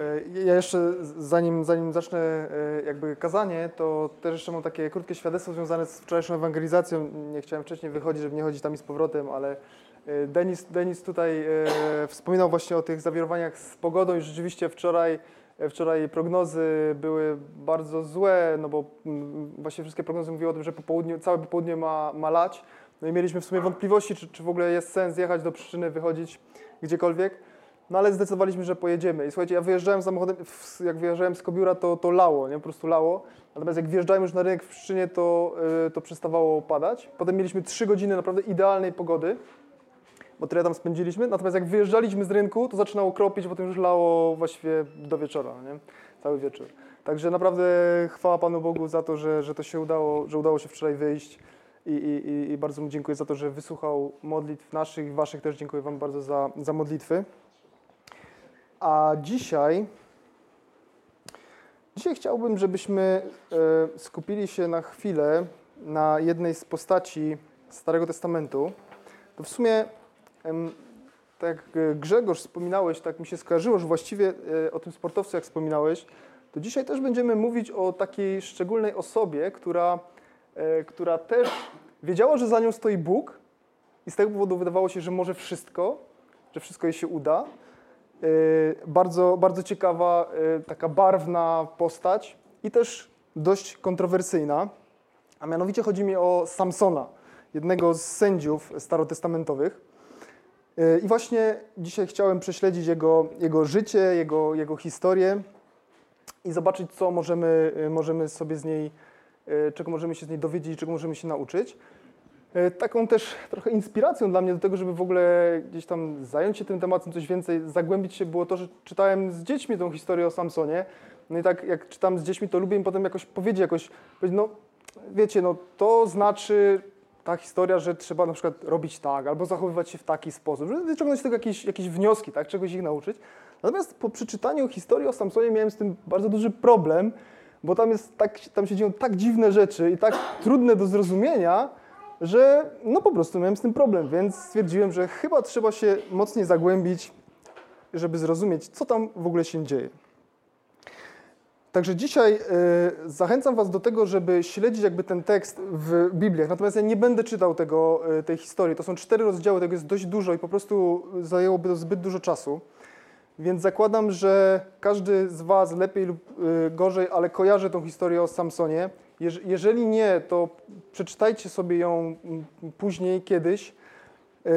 E, ja jeszcze zanim, zanim zacznę e, jakby kazanie, to też jeszcze mam takie krótkie świadectwo związane z wczorajszą ewangelizacją. Nie chciałem wcześniej wychodzić, żeby nie chodzić tam i z powrotem, ale e, Denis, Denis tutaj wspominał właśnie o tych zawirowaniach z pogodą i rzeczywiście wczoraj, wczoraj prognozy były bardzo złe, no bo mm, właśnie wszystkie prognozy mówiły o tym, że po południu, całe popołudnie ma, ma lać. No i mieliśmy w sumie wątpliwości, czy, czy w ogóle jest sens jechać do przyczyny, wychodzić gdziekolwiek. No ale zdecydowaliśmy, że pojedziemy. I słuchajcie, ja wyjeżdżałem samochodem, jak wyjeżdżałem z Kobiura, to, to lało, nie? Po prostu lało. Natomiast jak wjeżdżałem już na rynek w Pszczynie, to, yy, to przestawało padać. Potem mieliśmy trzy godziny naprawdę idealnej pogody, bo tyle tam spędziliśmy. Natomiast jak wyjeżdżaliśmy z rynku, to zaczynało kropić, potem już lało właściwie do wieczora, nie? Cały wieczór. Także naprawdę chwała Panu Bogu za to, że, że to się udało, że udało się wczoraj wyjść. I, i, I bardzo mu dziękuję za to, że wysłuchał modlitw naszych, waszych też dziękuję Wam bardzo za, za modlitwy. A dzisiaj, dzisiaj chciałbym, żebyśmy e, skupili się na chwilę na jednej z postaci Starego Testamentu. To w sumie, tak jak Grzegorz wspominałeś, tak mi się skojarzyło, że właściwie e, o tym sportowcu, jak wspominałeś, to dzisiaj też będziemy mówić o takiej szczególnej osobie, która, e, która też wiedziała, że za nią stoi Bóg i z tego powodu wydawało się, że może wszystko, że wszystko jej się uda, bardzo, bardzo ciekawa, y, taka barwna postać i też dość kontrowersyjna. A mianowicie chodzi mi o Samsona, jednego z sędziów starotestamentowych. Y, I właśnie dzisiaj chciałem prześledzić jego, jego życie, jego, jego historię i zobaczyć, co możemy, możemy sobie z niej, czego możemy się z niej dowiedzieć, czego możemy się nauczyć. E, taką też trochę inspiracją dla mnie do tego, żeby w ogóle gdzieś tam zająć się tym tematem coś więcej, zagłębić się, było to, że czytałem z dziećmi tą historię o Samsonie. No i tak jak czytam z dziećmi, to lubię im potem jakoś powiedzieć, jakoś powiedzieć, no wiecie, no to znaczy ta historia, że trzeba na przykład robić tak, albo zachowywać się w taki sposób, żeby wyciągnąć z tego jakieś, jakieś wnioski, tak, czegoś ich nauczyć. Natomiast po przeczytaniu historii o Samsonie miałem z tym bardzo duży problem, bo tam, jest tak, tam się dzieją tak dziwne rzeczy i tak trudne do zrozumienia, że no po prostu miałem z tym problem, więc stwierdziłem, że chyba trzeba się mocniej zagłębić, żeby zrozumieć, co tam w ogóle się dzieje. Także dzisiaj y, zachęcam Was do tego, żeby śledzić jakby ten tekst w Bibliach. Natomiast ja nie będę czytał tego, y, tej historii. To są cztery rozdziały, tego jest dość dużo i po prostu zajęłoby to zbyt dużo czasu. Więc zakładam, że każdy z Was lepiej lub y, gorzej, ale kojarzy tą historię o Samsonie. Jeżeli nie, to przeczytajcie sobie ją później, kiedyś, yy,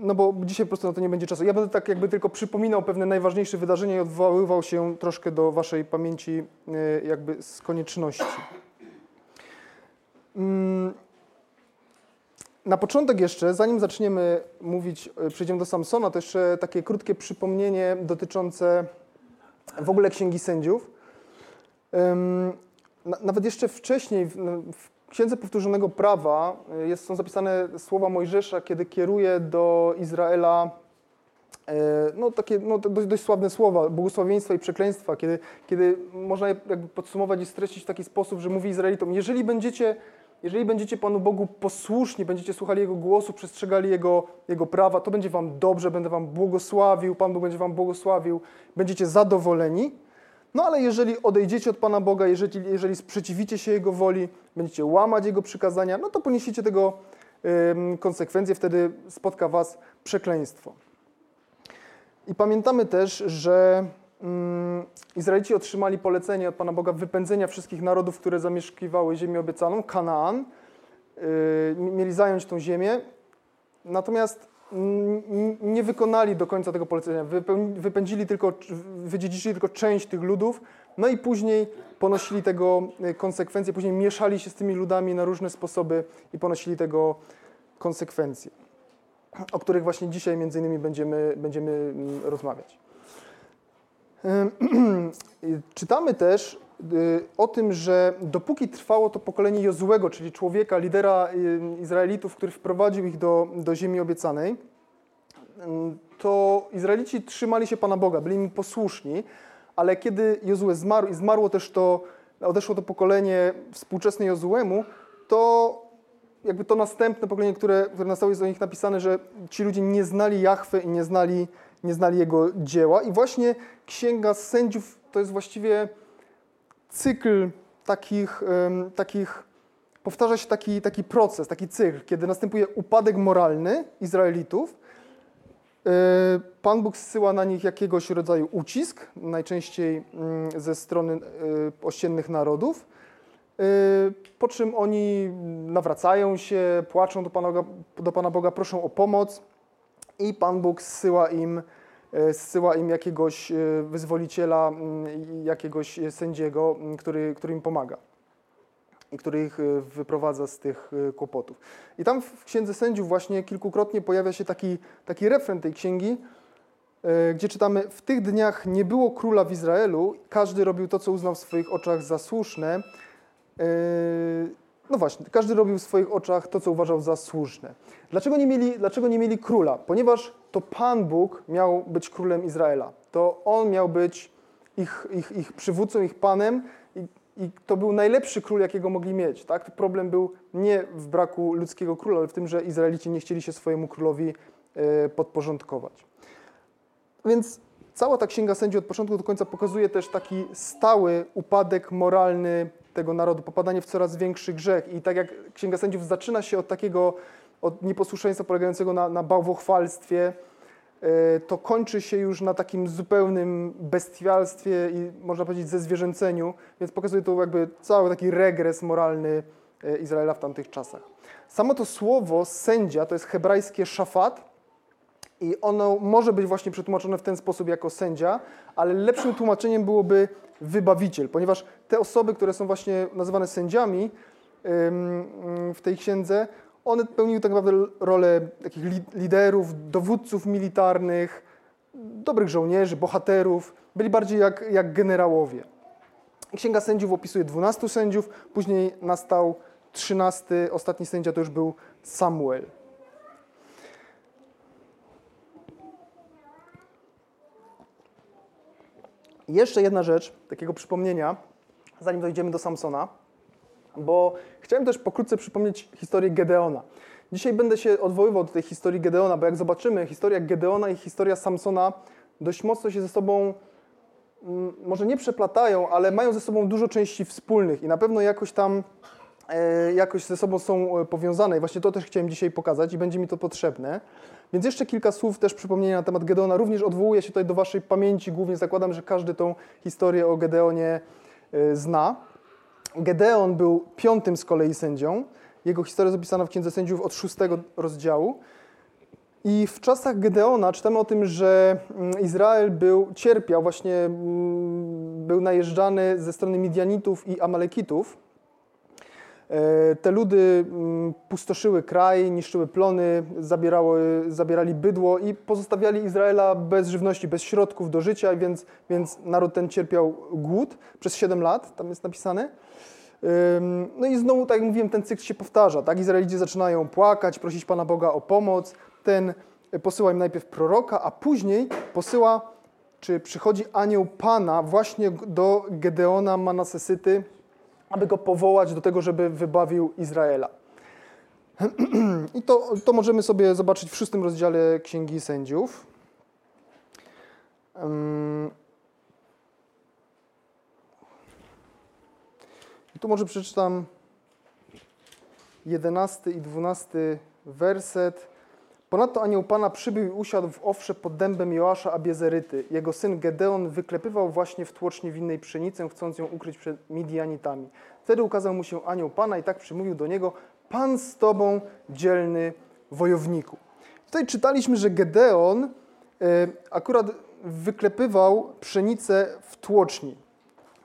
no bo dzisiaj po prostu na to nie będzie czasu. Ja będę tak jakby tylko przypominał pewne najważniejsze wydarzenia i odwoływał się troszkę do waszej pamięci yy, jakby z konieczności. Mm, na początek jeszcze, zanim zaczniemy mówić, yy, przejdziemy do Samsona, to jeszcze takie krótkie przypomnienie dotyczące w ogóle Księgi Sędziów nawet jeszcze wcześniej, w, no, w Księdze Powtórzonego Prawa y, jest, są zapisane słowa Mojżesza, kiedy kieruje do Izraela y, no, takie no, dość, dość sławne słowa, błogosławieństwa i przekleństwa, kiedy, kiedy można je jakby podsumować i streścić w taki sposób, że mówi Izraelitom, jeżeli będziecie, jeżeli będziecie Panu Bogu posłuszni, będziecie słuchali Jego głosu, przestrzegali Jego, Jego prawa, to będzie Wam dobrze, będę Wam błogosławił, Pan Bóg będzie Wam błogosławił, będziecie zadowoleni. No ale jeżeli odejdziecie od Pana Boga, jeżeli, jeżeli sprzeciwicie się Jego woli, będziecie łamać Jego przykazania, no to poniesiecie tego y, konsekwencje, wtedy spotka Was przekleństwo. I pamiętamy też, że y, Izraelici otrzymali polecenie od Pana Boga wypędzenia wszystkich narodów, które zamieszkiwały ziemię obiecaną, Kanaan. Y, mieli zająć tą ziemię. Natomiast nie wykonali do końca tego polecenia. Wypędzili tylko, wydziedziczyli tylko część tych ludów, no i później ponosili tego e, konsekwencje, później mieszali się z tymi ludami na różne sposoby i ponosili tego konsekwencje, o których właśnie dzisiaj między innymi będziemy, będziemy mm, rozmawiać. Czytamy też o tym, że dopóki trwało to pokolenie Jozłego, czyli człowieka, lidera y, Izraelitów, który wprowadził ich do, do ziemi obiecanej, to Izraelici trzymali się Pana Boga, byli mu posłuszni, ale kiedy Jozue zmarł i zmarło też to, odeszło to pokolenie współczesne Jozuemu, to jakby to następne pokolenie, które, które nastało jest o nich napisane, że ci ludzie nie znali Jachwy i nie znali, nie znali Jego dzieła. I właśnie Księga Sędziów to jest właściwie cykl takich, takich powtarza się taki, taki proces, taki cykl, kiedy następuje upadek moralny Izraelitów, e, Pan Bóg zsyła na nich jakiegoś rodzaju ucisk, najczęściej mm, ze strony e, ościennych narodów, e, po czym oni nawracają się, płaczą do Pana, do Pana Boga, proszą o pomoc i Pan Bóg zsyła im, zsyła im jakiegoś wyzwoliciela, mm, jakiegoś sędziego, który, który im pomaga i który ich e, wyprowadza z tych e, kłopotów. I tam w Księdze Sędziów właśnie kilkukrotnie pojawia się taki, taki refren tej księgi, e, gdzie czytamy, w tych dniach nie było króla w Izraelu, każdy robił to, co uznał w swoich oczach za słuszne. No właśnie, każdy robił w swoich oczach to, co uważał za słuszne. Dlaczego nie mieli, dlaczego nie mieli króla? Ponieważ to Pan Bóg miał być królem Izraela. To On miał być ich, ich, ich przywódcą, ich panem i to był najlepszy król, jakiego mogli mieć. Tak? Problem był nie w braku ludzkiego króla, ale w tym, że Izraelici nie chcieli się swojemu królowi e, podporządkować. Więc cała ta księga sędzi od początku do końca pokazuje też taki stały upadek moralny tego narodu, popadanie w coraz większy grzech. I tak jak księga sędziów zaczyna się od takiego od nieposłuszeństwa polegającego na, na bałwochwalstwie, E, to kończy się już na takim zupełnym bestialstwie i można powiedzieć ze zwierzęceniu, więc pokazuje to jakby cały taki regres moralny e, Izraela w tamtych czasach. Samo to słowo sędzia to jest hebrajskie szafat i ono może być właśnie przetłumaczone w ten sposób jako sędzia, ale lepszym tłumaczeniem byłoby wybawiciel, ponieważ te osoby, które są właśnie nazywane sędziami w tej księdze, one pełniły tak naprawdę rolę takich liderów, dowódców militarnych, dobrych żołnierzy, bohaterów. Byli bardziej jak, jak generałowie. Księga Sędziów opisuje 12 sędziów, później nastał 13, ostatni sędzia to już był Samuel. Jeszcze jedna rzecz, takiego przypomnienia, zanim dojdziemy do Samsona bo chciałem też pokrótce przypomnieć historię Gedeona. Dzisiaj będę się odwoływał do tej historii Gedeona, bo jak zobaczymy, historia Gedeona i historia Samsona dość mocno się ze sobą mm, może nie przeplatają, ale mają ze sobą dużo części wspólnych i na pewno jakoś tam e, jakoś ze sobą są e, powiązane. I właśnie to też chciałem dzisiaj pokazać i będzie mi to potrzebne. Więc jeszcze kilka słów też przypomnienia na temat Gedeona. Również odwołuję się tutaj do Waszej pamięci. Głównie zakładam, że każdy tą historię o Gedeonie e, zna. Gedeon był piątym z kolei sędzią. Jego historia jest opisana w Księdze Sędziów od szóstego rozdziału. I w czasach Gedeona czytamy o tym, że mm, Izrael był, cierpiał, właśnie mm, był najeżdżany ze strony Midianitów i Amalekitów. E, te ludy mm, pustoszyły kraj, niszczyły plony, zabierały, zabierali bydło i pozostawiali Izraela bez żywności, bez środków do życia, więc, więc naród ten cierpiał głód przez 7 lat, tam jest napisane. No i znowu, tak jak mówiłem, ten cykl się powtarza. Tak? Izraelici zaczynają płakać, prosić Pana Boga o pomoc. Ten posyła im najpierw proroka, a później posyła, czy przychodzi anioł Pana właśnie do Gedeona Manasesyty, aby go powołać do tego, żeby wybawił Izraela. I to, to możemy sobie zobaczyć w szóstym rozdziale Księgi Sędziów. I tu może przeczytam jedenasty i dwunasty werset. Ponadto anioł Pana przybył i usiadł w owsze pod dębem Joasza Abiezeryty. Jego syn Gedeon wyklepywał właśnie w tłocznie winnej pszenicę, chcąc ją ukryć przed Midianitami. Wtedy ukazał mu się anioł Pana i tak przymówił do niego, Pan z tobą, dzielny wojowniku. Tutaj czytaliśmy, że Gedeon y, akurat wyklepywał pszenicę w tłoczni.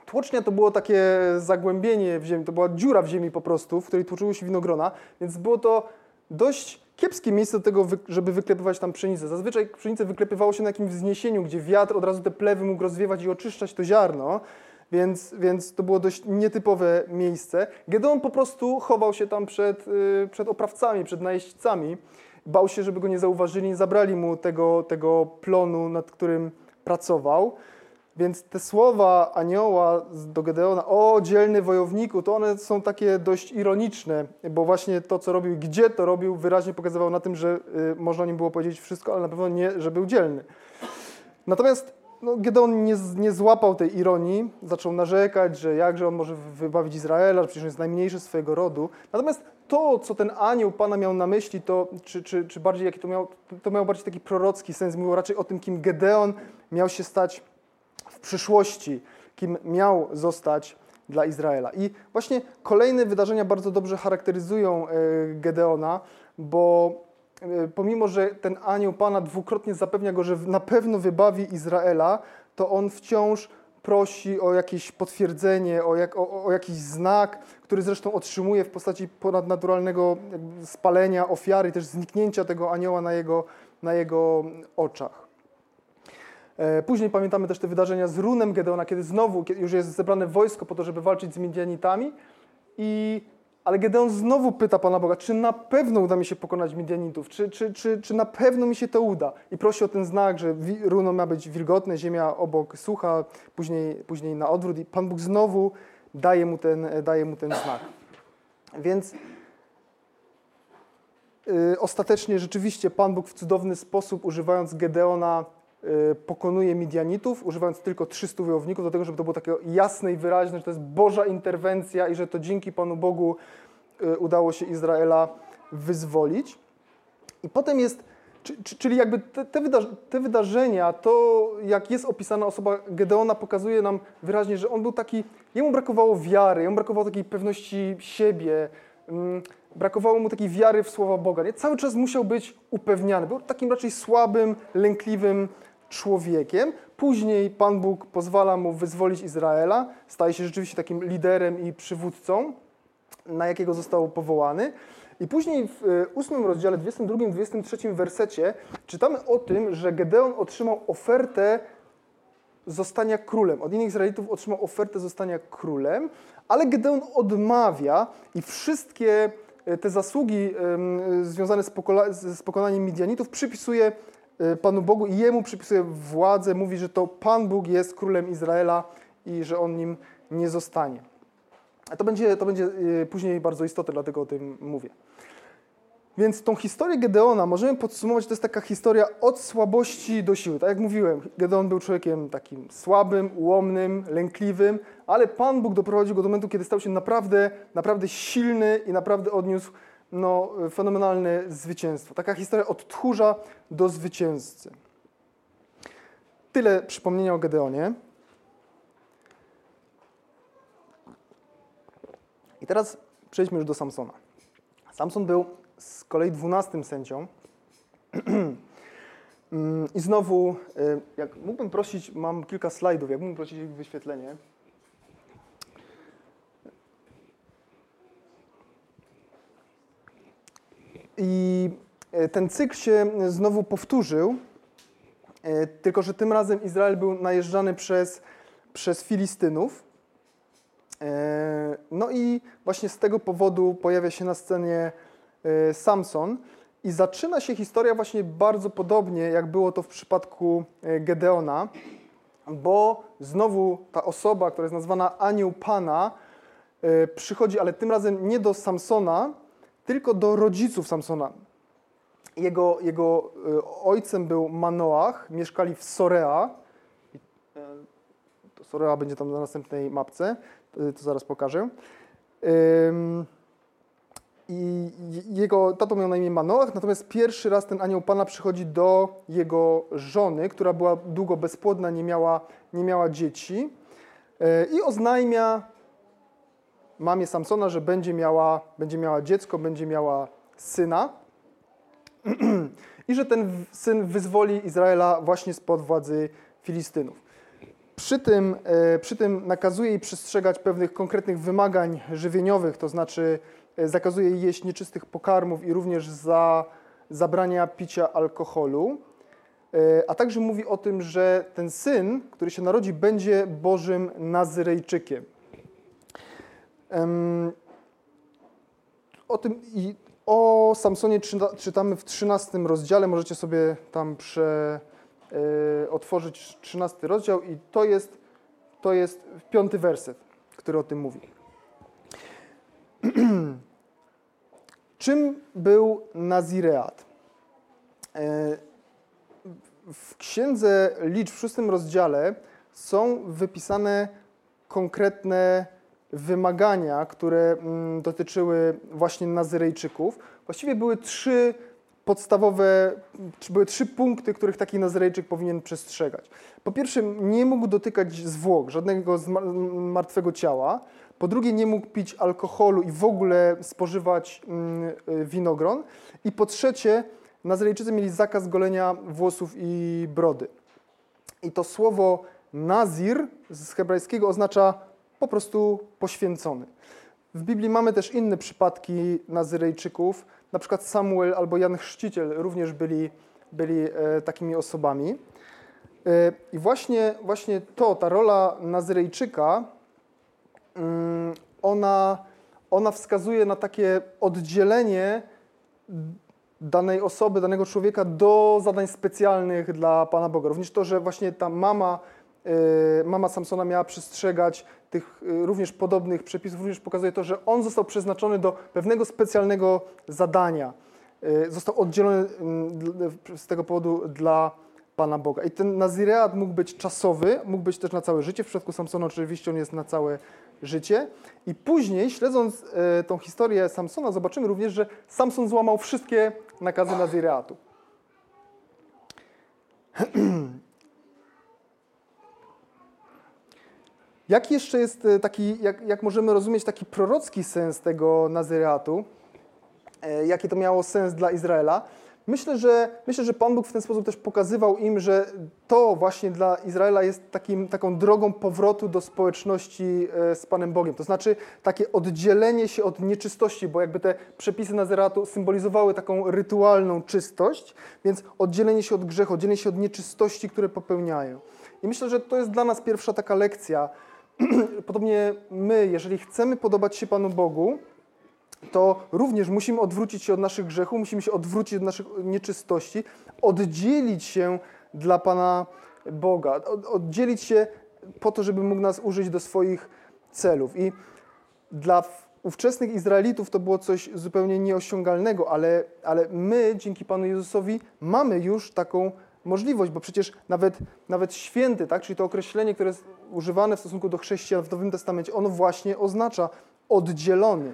Tłocznia to było takie zagłębienie w ziemi, to była dziura w ziemi po prostu, w której tłoczyły się winogrona, więc było to dość kiepskie miejsce do tego, żeby wyklepywać tam pszenicę. Zazwyczaj pszenicę wyklepywało się na jakimś wzniesieniu, gdzie wiatr od razu te plewy mógł rozwiewać i oczyszczać to ziarno, więc, więc to było dość nietypowe miejsce. Gedeon po prostu chował się tam przed, y, przed oprawcami, przed najeźdźcami. Bał się, żeby go nie zauważyli, nie zabrali mu tego, tego plonu, nad którym pracował. Więc te słowa anioła do Gedeona, o dzielny wojowniku, to one są takie dość ironiczne, bo właśnie to, co robił, gdzie to robił, wyraźnie pokazywał na tym, że y, można o nim było powiedzieć wszystko, ale na pewno nie, że był dzielny. Natomiast no, Gedeon nie, nie złapał tej ironii, zaczął narzekać, że jakże on może wybawić Izraela, że przecież jest najmniejszy swojego rodu. Natomiast to, co ten anioł Pana miał na myśli, to, czy, czy, czy bardziej jaki to miał, to miał bardziej taki prorocki sens, mówił raczej o tym, kim Gedeon miał się stać przyszłości, kim miał zostać dla Izraela. I właśnie kolejne wydarzenia bardzo dobrze charakteryzują e, Gedeona, bo e, pomimo, że ten anioł Pana dwukrotnie zapewnia go, że na pewno wybawi Izraela, to on wciąż prosi o jakieś potwierdzenie, o, jak, o, o, jakiś znak, który zresztą otrzymuje w postaci ponadnaturalnego spalenia ofiary, też zniknięcia tego anioła na jego, na jego oczach. E, później pamiętamy też te wydarzenia z runem Gedeona, kiedy znowu już jest zebrane wojsko po to, żeby walczyć z Midianitami. I, ale Gedeon znowu pyta Pana Boga, czy na pewno uda mi się pokonać Midianitów, czy, czy, czy, czy na pewno mi się to uda. I prosi o ten znak, że runo ma być wilgotne, ziemia obok sucha, później, później na odwrót. I Pan Bóg znowu daje mu ten, daje mu ten znak. Więc yy, ostatecznie rzeczywiście Pan Bóg w cudowny sposób, używając Gedeona, Y, pokonuje Midianitów, używając tylko 300 wojowników, do tego, żeby to było takie jasne i wyraźne, że to jest Boża interwencja i że to dzięki Panu Bogu y, udało się Izraela wyzwolić. I potem jest, czyli jakby te, te wydarzenia, to jak jest opisana osoba Gedeona, pokazuje nam wyraźnie, że on był taki, jemu brakowało wiary, jemu brakowało takiej pewności siebie, mm, brakowało mu takiej wiary w słowa Boga. Nie? Cały czas musiał być upewniany. Był takim raczej słabym, lękliwym człowiekiem. Później Pan Bóg pozwala mu wyzwolić Izraela, staje się rzeczywiście takim liderem i przywódcą, na jakiego został powołany. I później w e, ósmym rozdziale, 22-23 wersecie czytamy o tym, że Gedeon otrzymał ofertę zostania królem. Od innych Izraelitów otrzymał ofertę zostania królem, ale Gedeon odmawia i wszystkie e, te zasługi związane z, pokonaniem Midianitów przypisuje Panu Bogu i Jemu przypisuje władzę, mówi, że to Pan Bóg jest królem Izraela i że On nim nie zostanie. A to będzie, to będzie y, później bardzo istotne, dlatego o tym mówię. Więc tą historię Gedeona możemy podsumować, to jest taka historia od słabości do siły. Tak jak mówiłem, Gedeon był człowiekiem takim słabym, ułomnym, lękliwym, ale Pan Bóg doprowadził go do momentu, kiedy stał się naprawdę, naprawdę silny i naprawdę odniósł no, fenomenalne zwycięstwo. Taka historia od tchórza do zwycięzcy. Tyle przypomnienia o Gedeonie. I teraz przejdźmy już do Samsona. Samson był z kolei dwunastym sędzią. I znowu, y, jak mógłbym prosić, mam kilka slajdów, jak mógłbym prosić ich wyświetlenie. I e, ten cykl się znowu powtórzył, e, tylko że tym razem Izrael był najeżdżany przez, przez Filistynów. E, no i właśnie z tego powodu pojawia się na scenie Samson. I zaczyna się historia właśnie bardzo podobnie, jak było to w przypadku Gedeona, bo znowu ta osoba, która jest nazwana Anioł Pana, przychodzi, ale tym razem nie do Samsona, tylko do rodziców Samsona. Jego, jego e, ojcem był Manoach, mieszkali w Sorea. E, Sorea będzie tam na następnej mapce, to zaraz pokażę. I jego tato miał na imię Manoach, natomiast pierwszy raz ten anioł Pana przychodzi do jego żony, która była długo bezpłodna, nie miała, nie miała dzieci e, i oznajmia mamie Samsona, że będzie miała, będzie miała dziecko, będzie miała syna i że ten syn wyzwoli Izraela właśnie spod władzy Filistynów. Przy tym, e, przy tym nakazuje jej przestrzegać pewnych konkretnych wymagań żywieniowych, to znaczy e, zakazuje jej jeść nieczystych pokarmów i również za zabrania picia alkoholu. E, a także mówi o tym, że ten syn, który się narodzi, będzie Bożym Nazyrejczykiem. O tym i o Samsonie czytamy w 13 rozdziale, możecie sobie tam prze, otworzyć 13 rozdział i to jest, to jest piąty werset, który o tym mówi. Czym był Nazireat? E, w księdze liczb w szóstym rozdziale są wypisane konkretne wymagania, które mm, dotyczyły właśnie Nazyrejczyków. Właściwie były trzy podstawowe, były trzy punkty, których taki Nazyrejczyk powinien przestrzegać. Po pierwsze, nie mógł dotykać zwłok, żadnego martwego ciała. Po drugie, nie mógł pić alkoholu i w ogóle spożywać mm, winogron. I po trzecie, Nazarejczycy mieli zakaz golenia włosów i brody. I to słowo nazir z hebrajskiego oznacza po prostu poświęcony. W Biblii mamy też inne przypadki Nazyrejczyków, na przykład Samuel albo Jan Chrzciciel również byli, byli e, takimi osobami. E, I właśnie, właśnie to, ta rola Nazyrejczyka, mm, ona, ona wskazuje na takie oddzielenie danej osoby, danego człowieka do zadań specjalnych dla Pana Boga. Również to, że właśnie ta mama, y, mama Samsona miała przestrzegać tych y, również podobnych przepisów, również pokazuje to, że on został przeznaczony do pewnego specjalnego zadania. Y, został oddzielony mm, z tego powodu dla Pana Boga. I ten nazireat mógł być czasowy, mógł być też na całe życie. W przypadku Samsona oczywiście on jest na całe życie. I później, śledząc e, tą historię Samsona, zobaczymy również, że Samson złamał wszystkie nakazy nazireatu. Jaki jeszcze jest e, taki, jak, jak możemy rozumieć taki prorocki sens tego nazireatu? E, jaki to miało sens dla Izraela? Myślę że, myślę, że Pan Bóg w ten sposób też pokazywał im, że to właśnie dla Izraela jest takim, taką drogą powrotu do społeczności e, z Panem Bogiem. To znaczy takie oddzielenie się od nieczystości, bo jakby te przepisy Nazeratu symbolizowały taką rytualną czystość, więc oddzielenie się od grzechu, oddzielenie się od nieczystości, które popełniają. I myślę, że to jest dla nas pierwsza taka lekcja. Podobnie my, jeżeli chcemy podobać się Panu Bogu, to również musimy odwrócić się od naszych grzechów, musimy się odwrócić od naszych nieczystości, oddzielić się dla Pana Boga, oddzielić się po to, żeby mógł nas użyć do swoich celów. I dla ówczesnych Izraelitów to było coś zupełnie nieosiągalnego, ale, ale my dzięki Panu Jezusowi mamy już taką możliwość, bo przecież nawet, nawet święty, tak, czyli to określenie, które jest używane w stosunku do chrześcijan w Nowym Testamencie, ono właśnie oznacza oddzielony.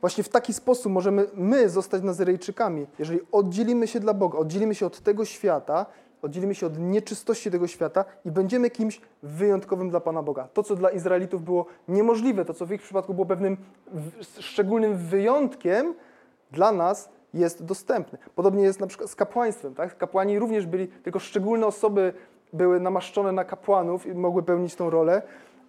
Właśnie w taki sposób możemy my zostać Nazyrejczykami. Jeżeli oddzielimy się dla Boga, oddzielimy się od tego świata, oddzielimy się od nieczystości tego świata i będziemy kimś wyjątkowym dla Pana Boga. To, co dla Izraelitów było niemożliwe, to, co w ich przypadku było pewnym szczególnym wyjątkiem, dla nas jest dostępne. Podobnie jest na przykład z kapłaństwem. Tak? Kapłani również byli, tylko szczególne osoby były namaszczone na kapłanów i mogły pełnić tą rolę.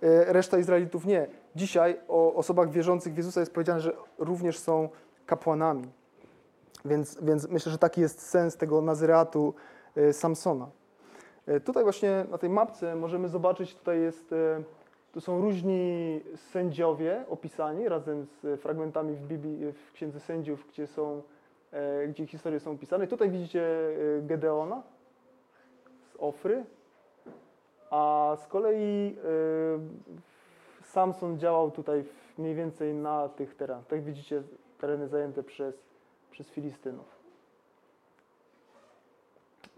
E, reszta Izraelitów nie. Dzisiaj o osobach wierzących w Jezusa jest powiedziane, że również są kapłanami. Więc, więc myślę, że taki jest sens tego nazyreatu e, Samsona. E, tutaj właśnie na tej mapce możemy zobaczyć, tutaj jest, tu są różni sędziowie opisani razem z fragmentami w Biblii, w Księdze Sędziów, gdzie są, gdzie historie są opisane. Tutaj widzicie Gedeona z Ofry, a z kolei y, Samson działał tutaj mniej więcej na tych terenach. Tak widzicie, tereny zajęte przez, przez Filistynów.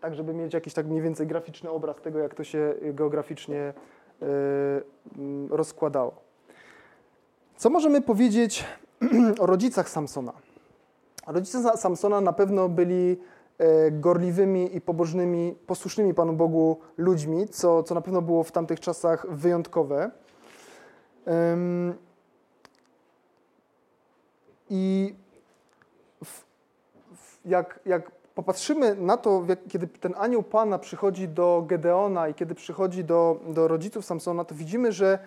Tak, żeby mieć jakiś tak mniej więcej graficzny obraz tego, jak to się geograficznie rozkładało. Co możemy powiedzieć o rodzicach Samsona? Rodzice Samsona na pewno byli E, gorliwymi i pobożnymi, posłusznymi Panu Bogu ludźmi, co, co na pewno było w tamtych czasach wyjątkowe. I jak, jak popatrzymy na to, jak, kiedy ten anioł Pana przychodzi do Gedeona i kiedy przychodzi do, do rodziców Samsona, to widzimy, że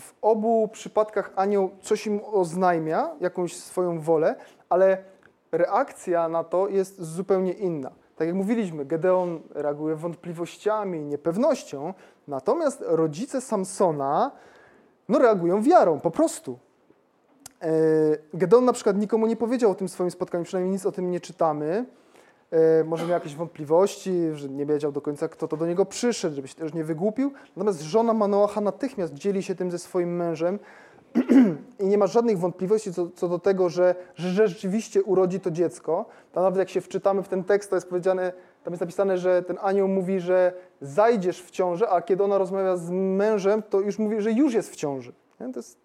w obu przypadkach anioł coś im oznajmia, jakąś swoją wolę, ale reakcja na to jest zupełnie inna. Tak jak mówiliśmy, Gedeon reaguje wątpliwościami, niepewnością, natomiast rodzice Samsona no, reagują wiarą, po prostu. E, Gedeon na przykład nikomu nie powiedział o tym swoim spotkaniu, przynajmniej nic o tym nie czytamy. e, może miał jakieś wątpliwości, że nie wiedział do końca, kto to do niego przyszedł, żeby się też nie wygłupił. Natomiast żona Manoacha natychmiast dzieli się tym ze swoim mężem i nie ma żadnych wątpliwości co, co do tego, że, że rzeczywiście urodzi to dziecko. To nawet jak się wczytamy w ten tekst, to jest powiedziane, tam jest napisane, że ten anioł mówi, że zajdziesz w ciążę, a kiedy ona rozmawia z mężem, to już mówi, że już jest w ciąży. Nie? To, jest,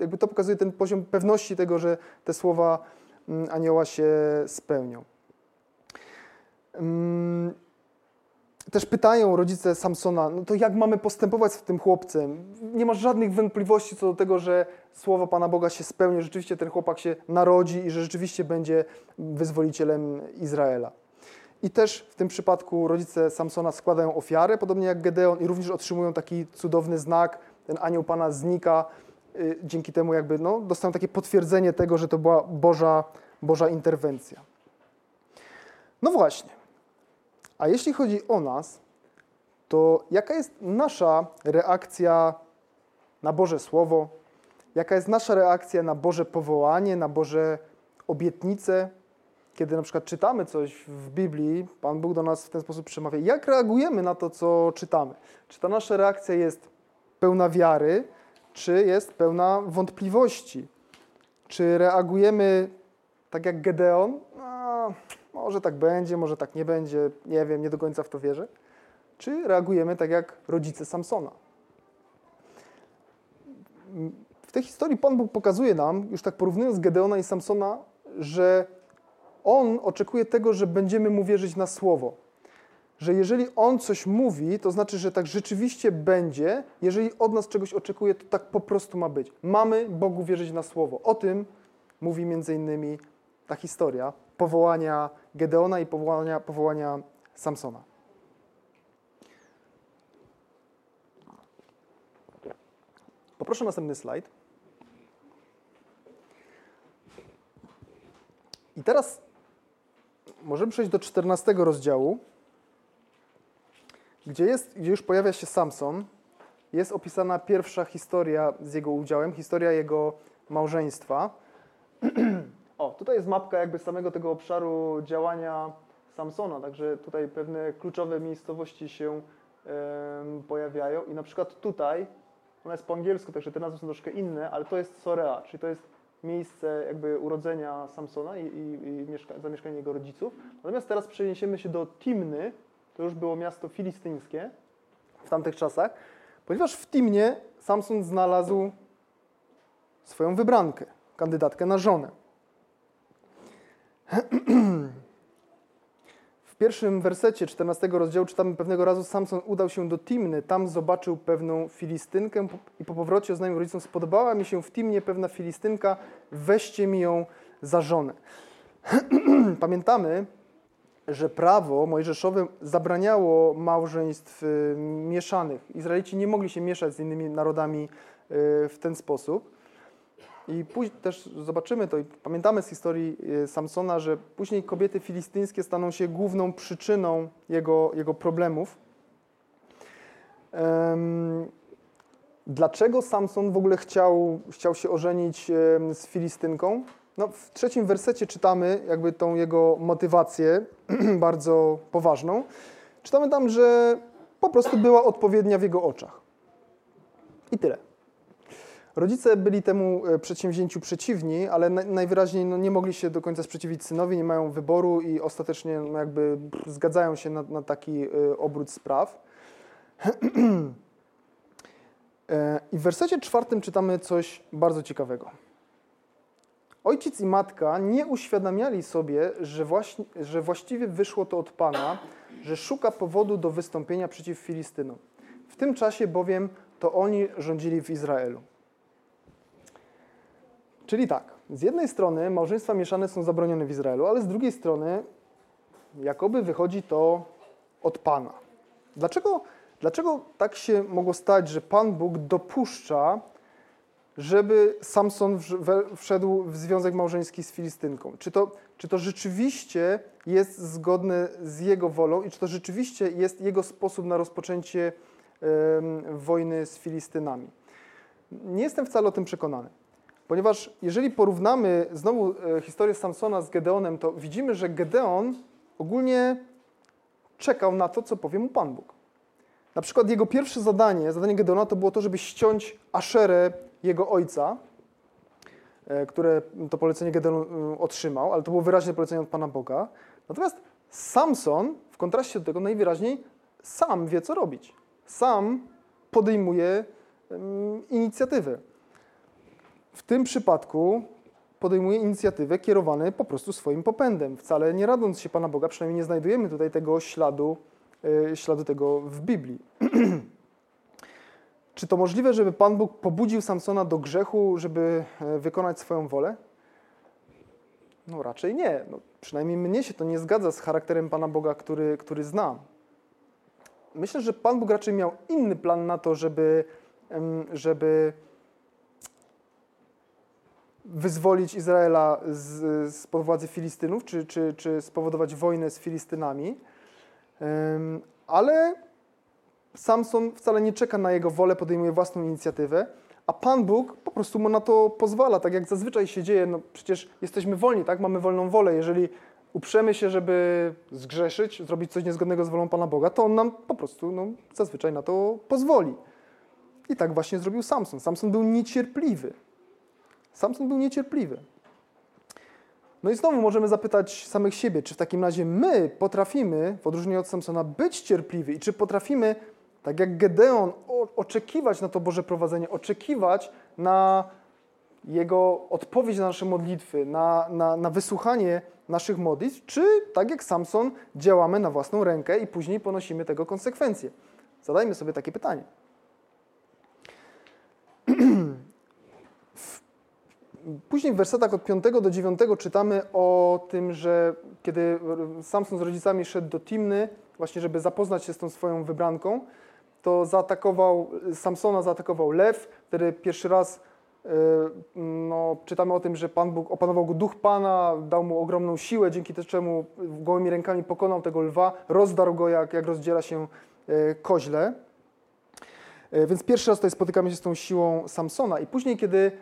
jakby to pokazuje ten poziom pewności tego, że te słowa mm, anioła się spełnią. Mm, też pytają rodzice Samsona, no to jak mamy postępować z tym chłopcem? Nie masz żadnych wątpliwości co do tego, że słowo Pana Boga się spełni, że rzeczywiście ten chłopak się narodzi i że rzeczywiście będzie wyzwolicielem Izraela. I też w tym przypadku rodzice Samsona składają ofiarę, podobnie jak Gedeon, i również otrzymują taki cudowny znak. Ten anioł Pana znika, y, dzięki temu jakby no, dostają takie potwierdzenie tego, że to była Boża, Boża interwencja. No właśnie. A jeśli chodzi o nas, to jaka jest nasza reakcja na Boże Słowo? Jaka jest nasza reakcja na Boże powołanie, na Boże obietnice? Kiedy na przykład czytamy coś w Biblii, Pan Bóg do nas w ten sposób przemawia. Jak reagujemy na to, co czytamy? Czy ta nasza reakcja jest pełna wiary, czy jest pełna wątpliwości? Czy reagujemy tak jak Gedeon? No, może tak będzie, może tak nie będzie, nie wiem, nie do końca w to wierzę. Czy reagujemy tak jak rodzice Samsona? W tej historii Pan Bóg pokazuje nam, już tak porównując Gedeona i Samsona, że On oczekuje tego, że będziemy Mu wierzyć na słowo. Że jeżeli On coś mówi, to znaczy, że tak rzeczywiście będzie. Jeżeli od nas czegoś oczekuje, to tak po prostu ma być. Mamy Bogu wierzyć na słowo. O tym mówi między innymi ta historia powołania Gedeona i powołania, powołania Samsona. Poproszę następny slajd. I teraz możemy przejść do 14 rozdziału, gdzie, jest, gdzie już pojawia się Samson. Jest opisana pierwsza historia z jego udziałem, historia jego małżeństwa. O, tutaj jest mapka jakby samego tego obszaru działania Samsona, także tutaj pewne kluczowe miejscowości się pojawiają i na przykład tutaj, ona jest po angielsku, także te nazwy są troszkę inne, ale to jest Sorea, czyli to jest miejsce jakby urodzenia Samsona i, i, i mieszka zamieszkania jego rodziców. Natomiast teraz przeniesiemy się do Timny, to już było miasto filistyńskie w tamtych czasach, ponieważ w Timnie Samson znalazł swoją wybrankę, kandydatkę na żonę. W pierwszym wersecie 14 rozdziału czytamy pewnego razu Samson udał się do Timny, tam zobaczył pewną filistynkę i po powrocie oznajmił rodzicom, spodobała mi się w Timnie pewna filistynka, weźcie mi ją za żonę. Pamiętamy, że prawo mojżeszowe zabraniało małżeństw y, mieszanych. Izraelici nie mogli się mieszać z innymi narodami y, w ten sposób. I później też zobaczymy to i pamiętamy z historii e, Samsona, że później kobiety filistyńskie staną się główną przyczyną jego, jego problemów. Dlaczego Samson w ogóle chciał, chciał się ożenić z Filistynką? No, w trzecim wersecie czytamy jakby tą jego motywację bardzo poważną. Czytamy tam, że po prostu była odpowiednia w jego oczach. I tyle. Rodzice byli temu e, przedsięwzięciu przeciwni, ale najwyraźniej no, nie mogli się do końca sprzeciwić synowi, nie mają wyboru i ostatecznie no, jakby zgadzają się na, na taki e, obrót spraw. E, I w wersecie czwartym czytamy coś bardzo ciekawego. Ojciec i matka nie uświadamiali sobie, że, właśnie, że właściwie wyszło to od Pana, że szuka powodu do wystąpienia przeciw Filistynom. W tym czasie bowiem to oni rządzili w Izraelu. Czyli tak, z jednej strony małżeństwa mieszane są zabronione w Izraelu, ale z drugiej strony jakoby wychodzi to od Pana. Dlaczego, dlaczego tak się mogło stać, że Pan Bóg dopuszcza, żeby Samson wszedł w związek małżeński z Filistynką? Czy to, czy to rzeczywiście jest zgodne z jego wolą i czy to rzeczywiście jest jego sposób na rozpoczęcie wojny z Filistynami? Nie jestem wcale o tym przekonany. Ponieważ jeżeli porównamy znowu e, historię Samsona z Gedeonem, to widzimy, że Gedeon ogólnie czekał na to, co powie mu Pan Bóg. Na przykład jego pierwsze zadanie, zadanie Gedeona to było to, żeby ściąć Aszerę jego ojca, e, które to polecenie Gedeon e, otrzymał, ale to było wyraźne polecenie od Pana Boga. Natomiast Samson, w kontraście do tego, najwyraźniej sam wie, co robić. Sam podejmuje inicjatywę. W tym przypadku podejmuje inicjatywę kierowany po prostu swoim popędem, wcale nie radząc się Pana Boga, przynajmniej nie znajdujemy tutaj tego śladu, yy, śladu tego w Biblii. Czy to możliwe, żeby Pan Bóg pobudził Samsona do grzechu, żeby e, wykonać swoją wolę? No raczej nie. No, przynajmniej mnie się to nie zgadza z charakterem Pana Boga, który, który znam. Myślę, że Pan Bóg raczej miał inny plan na to, żeby, żeby wyzwolić Izraela z, z władzy Filistynów, czy, czy, czy spowodować wojnę z Filistynami. Ale Samson wcale nie czeka na jego wolę, podejmuje własną inicjatywę, a Pan Bóg po prostu mu na to pozwala, tak jak zazwyczaj się dzieje. No przecież jesteśmy wolni, tak? Mamy wolną wolę. Jeżeli uprzemy się, żeby zgrzeszyć, zrobić coś niezgodnego z wolą Pana Boga, to On nam po prostu no, zazwyczaj na to pozwoli. I tak właśnie zrobił Samson. Samson był niecierpliwy. Samson był niecierpliwy. No i znowu możemy zapytać samych siebie, czy w takim razie my potrafimy, w odróżnieniu od Samsona, być cierpliwi i czy potrafimy, tak jak Gedeon, oczekiwać na to Boże prowadzenie, oczekiwać na Jego odpowiedź na nasze modlitwy, na, na, na wysłuchanie naszych modlitw, czy tak jak Samson działamy na własną rękę i później ponosimy tego konsekwencje. Zadajmy sobie takie pytanie. Później w wersetach od 5 do 9 czytamy o tym, że kiedy Samson z rodzicami szedł do Timny, właśnie żeby zapoznać się z tą swoją wybranką, to zaatakował, Samsona zaatakował lew, wtedy pierwszy raz e, no, czytamy o tym, że Pan Bóg opanował go duch Pana, dał mu ogromną siłę, dzięki czemu gołymi rękami pokonał tego lwa, rozdarł go jak, jak rozdziela się e, koźle. E, więc pierwszy raz tutaj spotykamy się z tą siłą Samsona i później, kiedy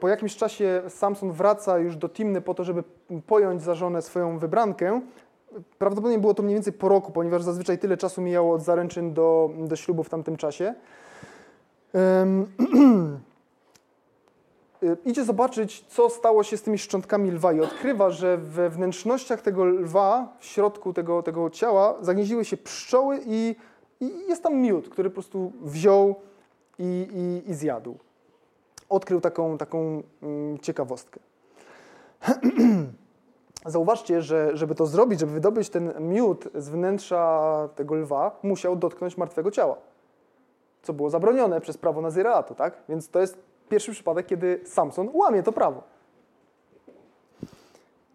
po jakimś czasie Samson wraca już do Timny po to, żeby pojąć za żonę swoją wybrankę. Prawdopodobnie było to mniej więcej po roku, ponieważ zazwyczaj tyle czasu mijało od zaręczyn do, do ślubu w tamtym czasie. Um, idzie zobaczyć, co stało się z tymi szczątkami lwa i odkrywa, że we wnętrznościach tego lwa, w środku tego, tego ciała, zagnieździły się pszczoły i, i jest tam miód, który po prostu wziął i, i, i zjadł odkrył taką, taką mm, ciekawostkę. Zauważcie, że żeby to zrobić, żeby wydobyć ten miód z wnętrza tego lwa, musiał dotknąć martwego ciała, co było zabronione przez prawo Nazireatu, tak? Więc to jest pierwszy przypadek, kiedy Samson łamie to prawo.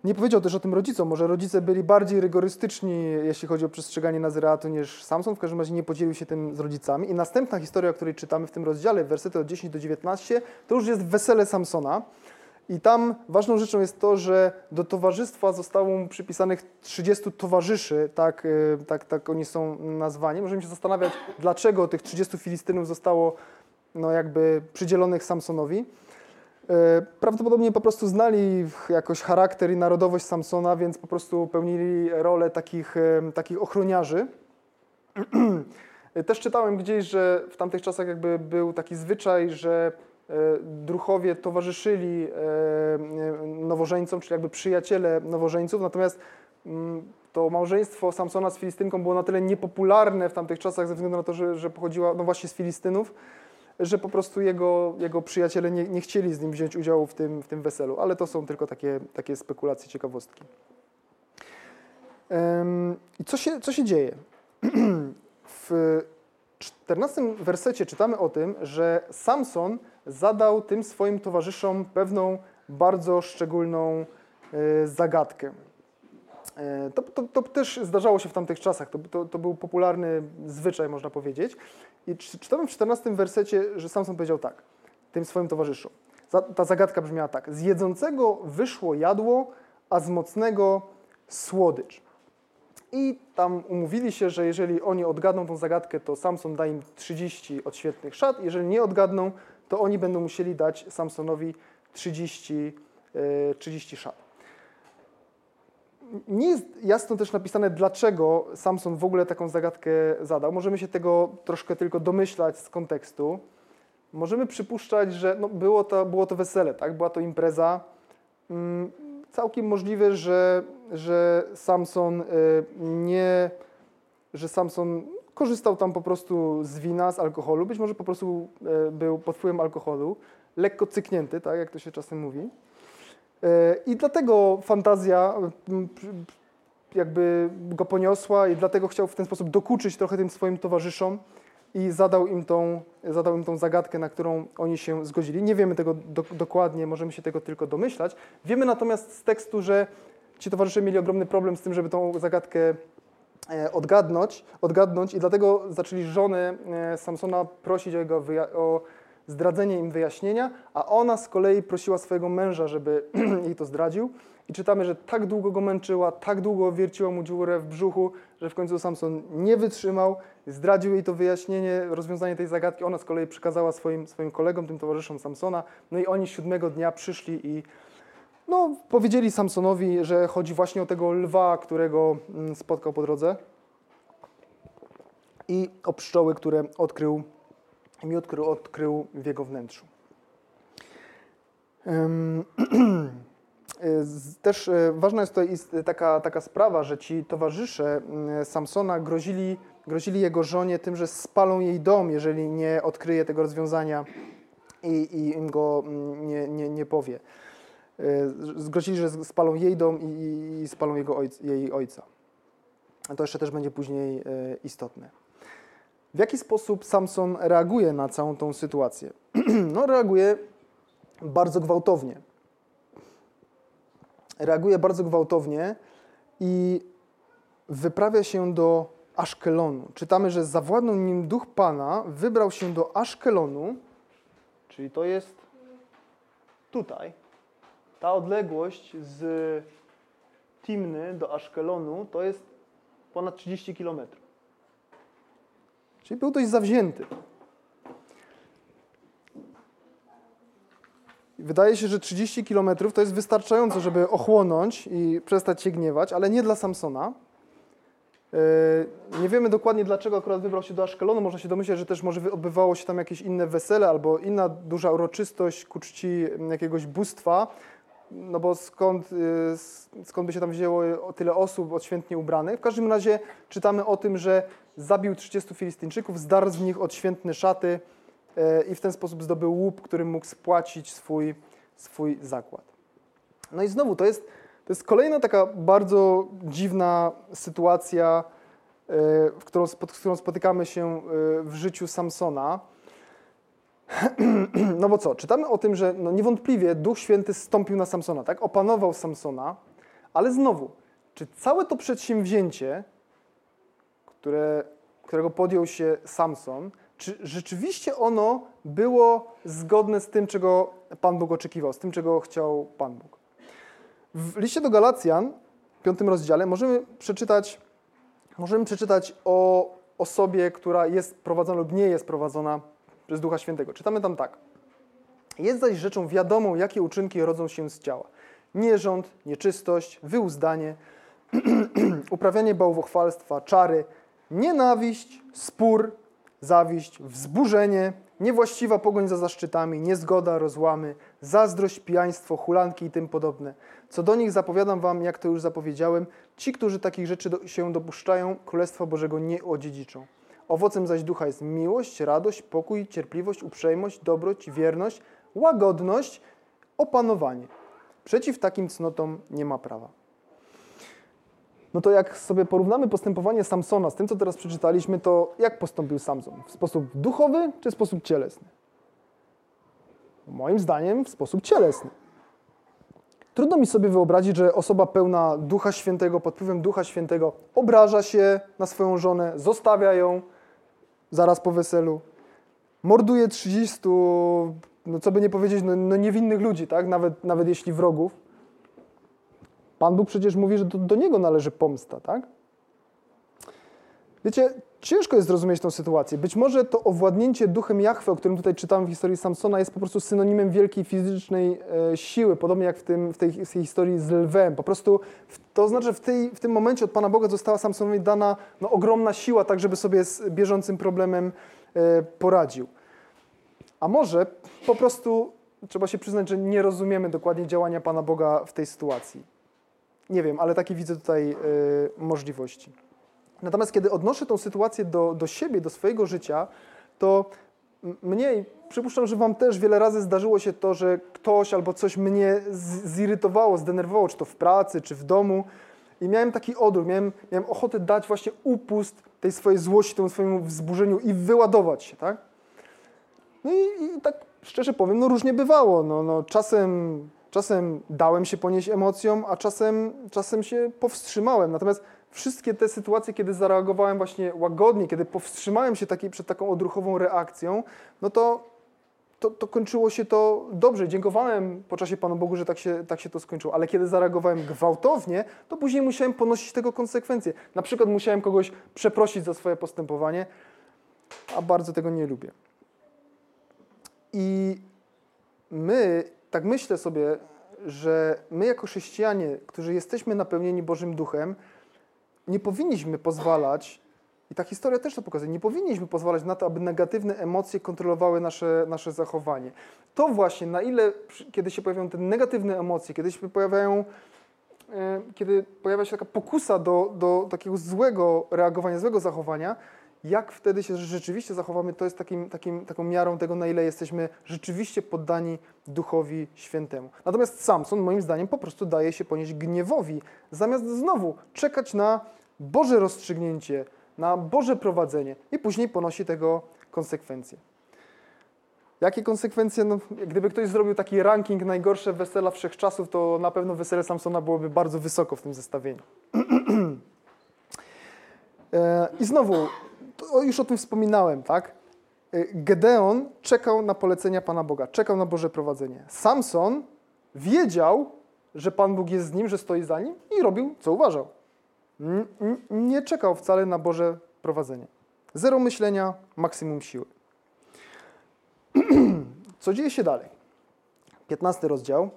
Nie powiedział też o tym rodzicom. Może rodzice byli bardziej rygorystyczni, jeśli chodzi o przestrzeganie Nazyreatu niż Samson. W każdym razie nie podzielił się tym z rodzicami. I następna historia, o której czytamy w tym rozdziale, wersety od 10 do 19, to już jest wesele Samsona. I tam ważną rzeczą jest to, że do towarzystwa zostało mu przypisanych 30 towarzyszy, tak, y, tak, tak oni są nazwani. Możemy się zastanawiać, dlaczego tych 30 Filistynów zostało no, jakby przydzielonych Samsonowi. E, prawdopodobnie po prostu znali jakoś charakter i narodowość Samsona, więc po prostu pełnili rolę takich, e, takich ochroniarzy. Też czytałem gdzieś, że w tamtych czasach jakby był taki zwyczaj, że e, druchowie towarzyszyli nowożeńcom, czyli jakby przyjaciele nowożeńców, natomiast mm, to małżeństwo Samsona z Filistynką było na tyle niepopularne w tamtych czasach ze względu na to, że, że pochodziła no właśnie z Filistynów, że po prostu jego, jego przyjaciele nie, nie chcieli z nim wziąć udziału w tym, w tym weselu, ale to są tylko takie, takie spekulacje, ciekawostki. I co się, co się dzieje? w czternastym wersecie czytamy o tym, że Samson zadał tym swoim towarzyszom pewną bardzo szczególną e, zagadkę. E, to, to, to, też zdarzało się w tamtych czasach, to, to, był popularny zwyczaj, można powiedzieć. I czytamy w 14 wersecie, że Samson powiedział tak, tym swoim towarzyszom. Ta zagadka brzmiała tak. Z jedzącego wyszło jadło, a z mocnego słodycz. I tam umówili się, że jeżeli oni odgadną tą zagadkę, to Samson da im 30 odświetnych szat. Jeżeli nie odgadną, to oni będą musieli dać Samsonowi 30, 30 szat. Nie jest jasno też napisane, dlaczego Samson w ogóle taką zagadkę zadał. Możemy się tego troszkę tylko domyślać z kontekstu. Możemy przypuszczać, że no było, to, było to wesele, tak? była to impreza. Mm, całkiem możliwe, że, że Samson y, nie, że Samson korzystał tam po prostu z wina, z alkoholu, być może po prostu y, był pod wpływem alkoholu, lekko cyknięty, tak jak to się czasem mówi. I dlatego fantazja jakby go poniosła i dlatego chciał w ten sposób dokuczyć trochę tym swoim towarzyszom i zadał im tą, zadał im tą zagadkę, na którą oni się zgodzili. Nie wiemy tego do, dokładnie, możemy się tego tylko domyślać. Wiemy natomiast z tekstu, że ci towarzysze mieli ogromny problem z tym, żeby tą zagadkę e, odgadnąć, odgadnąć i dlatego zaczęli żony e, Samsona prosić o jego o zdradzenie im wyjaśnienia, a ona z kolei prosiła swojego męża, żeby jej to zdradził. I czytamy, że tak długo go męczyła, tak długo wierciła mu dziurę w brzuchu, że w końcu Samson nie wytrzymał, zdradził jej to wyjaśnienie, rozwiązanie tej zagadki. Ona z kolei przekazała swoim, swoim kolegom, tym towarzyszom Samsona. No i oni siódmego dnia przyszli i no, powiedzieli Samsonowi, że chodzi właśnie o tego lwa, którego mm, spotkał po drodze i o pszczoły, które odkrył miód, który odkrył w jego wnętrzu. Też e, ważna jest tutaj taka, taka sprawa, że ci towarzysze mm, Samsona grozili, grozili jego żonie tym, że spalą jej dom, jeżeli nie odkryje tego rozwiązania i, i im go mm, nie, nie, nie powie. E, zgrozili, że spalą jej dom i, i spalą jego ojca, jej ojca. To jeszcze też będzie później e, istotne. W jaki sposób Samson reaguje na całą tą sytuację? no, reaguje bardzo gwałtownie. Reaguje bardzo gwałtownie i wyprawia się do Aszkelonu. Czytamy, że zawładnął nim duch Pana, wybrał się do Aszkelonu, czyli to jest tutaj. Ta odległość z Timny do Aszkelonu to jest ponad 30 kilometrów. Czyli był dość zawzięty. Wydaje się, że 30 km to jest wystarczająco, żeby ochłonąć i przestać się gniewać, ale nie dla Samsona. E, nie wiemy dokładnie, dlaczego akurat wybrał się do Aszkelonu. Można się domyśleć, że też może odbywało się tam jakieś inne wesele albo inna duża uroczystość ku czci jakiegoś bóstwa. No bo skąd, y, skąd by się tam wzięło tyle osób odświętnie ubranych? W każdym razie czytamy o tym, że zabił 30 Filistyńczyków, zdarł z nich odświętne szaty e, i w ten sposób zdobył łup, którym mógł spłacić swój, swój zakład. No i znowu, to jest, to jest kolejna taka bardzo dziwna sytuacja, e, w którą, z którą spotykamy się w życiu Samsona. No bo co, czytamy o tym, że no niewątpliwie Duch Święty stąpił na Samsona, tak? Opanował Samsona, ale znowu, czy całe to przedsięwzięcie które, którego podjął się Samson, czy rzeczywiście ono było zgodne z tym, czego Pan Bóg oczekiwał, z tym, czego chciał Pan Bóg. W liście do Galacjan, w piątym rozdziale, możemy przeczytać, możemy przeczytać o osobie, która jest prowadzona lub nie jest prowadzona przez Ducha Świętego. Czytamy tam tak. Jest zaś rzeczą wiadomą, jakie uczynki rodzą się z ciała. Nierząd, nieczystość, wyuzdanie, uprawianie bałwochwalstwa, czary, nienawiść, spór, zawiść, wzburzenie, niewłaściwa pogoń za zaszczytami, niezgoda, rozłamy, zazdrość, pijaństwo, hulanki i tym podobne. Co do nich zapowiadam wam, jak to już zapowiedziałem, ci, którzy takich rzeczy do, się dopuszczają, Królestwa Bożego nie odziedziczą. Owocem zaś ducha jest miłość, radość, pokój, cierpliwość, uprzejmość, dobroć, wierność, łagodność, opanowanie. Przeciw takim cnotom nie ma prawa no to jak sobie porównamy postępowanie Samsona z tym, co teraz przeczytaliśmy, to jak postąpił Samson? W sposób duchowy czy w sposób cielesny? Moim zdaniem w sposób cielesny. Trudno mi sobie wyobrazić, że osoba pełna Ducha Świętego, pod wpływem Ducha Świętego obraża się na swoją żonę, zostawia ją zaraz po weselu, morduje 30, no co by nie powiedzieć, no, no niewinnych ludzi, tak? Nawet, nawet jeśli wrogów. Pan Bóg przecież mówi, że do, do Niego należy pomsta, tak? Wiecie, ciężko jest zrozumieć tę sytuację. Być może to owładnięcie duchem Jachwy, o którym tutaj czytamy w historii Samsona, jest po prostu synonimem wielkiej fizycznej e, siły, podobnie jak w, tym, w, tej, w tej historii z lwem. Po prostu w, to znaczy, że w, tej, w tym momencie od Pana Boga została Samsonowi dana no, ogromna siła, tak żeby sobie z bieżącym problemem e, poradził. A może po prostu trzeba się przyznać, że nie rozumiemy dokładnie działania Pana Boga w tej sytuacji. Nie wiem, ale takie widzę tutaj e, możliwości. Natomiast kiedy odnoszę tą sytuację do, do siebie, do swojego życia, to mnie, przypuszczam, że Wam też wiele razy zdarzyło się to, że ktoś albo coś mnie zirytowało, zdenerwowało, czy to w pracy, czy w domu. I miałem taki odruch, miałem, miałem ochotę dać właśnie upust tej swojej złości, temu swojemu wzburzeniu i wyładować się, tak? No i, i tak szczerze powiem, no różnie bywało. No, no, czasem, czasem dałem się ponieść emocjom, a czasem, czasem się powstrzymałem. Natomiast wszystkie te sytuacje, kiedy zareagowałem właśnie łagodnie, kiedy powstrzymałem się taki, przed taką odruchową reakcją, no to, to, to, kończyło się to dobrze. Dziękowałem po czasie Panu Bogu, że tak się, tak się to skończyło. Ale kiedy zareagowałem gwałtownie, to później musiałem ponosić tego konsekwencje. Na przykład musiałem kogoś przeprosić za swoje postępowanie, a bardzo tego nie lubię. I my, tak myślę sobie, że my jako chrześcijanie, którzy jesteśmy napełnieni Bożym Duchem, nie powinniśmy pozwalać, i ta historia też to pokazuje, nie powinniśmy pozwalać na to, aby negatywne emocje kontrolowały nasze, nasze zachowanie. To właśnie, na ile, kiedy się pojawiają te negatywne emocje, kiedy się pojawiają, e, kiedy pojawia się taka pokusa do, do takiego złego reagowania, złego zachowania, jak wtedy się rzeczywiście zachowamy, to jest takim, takim, taką miarą tego, na ile jesteśmy rzeczywiście poddani Duchowi Świętemu. Natomiast Samson, moim zdaniem, po prostu daje się ponieść gniewowi, zamiast znowu czekać na Boże rozstrzygnięcie, na Boże prowadzenie i później ponosi tego konsekwencje. Jakie konsekwencje? No, gdyby ktoś zrobił taki ranking najgorsze wesela wszechczasów, to na pewno wesele Samsona byłoby bardzo wysoko w tym zestawieniu. E, I znowu, już o tym wspominałem, tak? Y, Gedeon czekał na polecenia Pana Boga, czekał na Boże prowadzenie. Samson wiedział, że Pan Bóg jest z nim, że stoi za nim i robił, co uważał. Nie czekał wcale na Boże prowadzenie. Zero myślenia, maksimum siły. Co dzieje się dalej? 15 rozdział.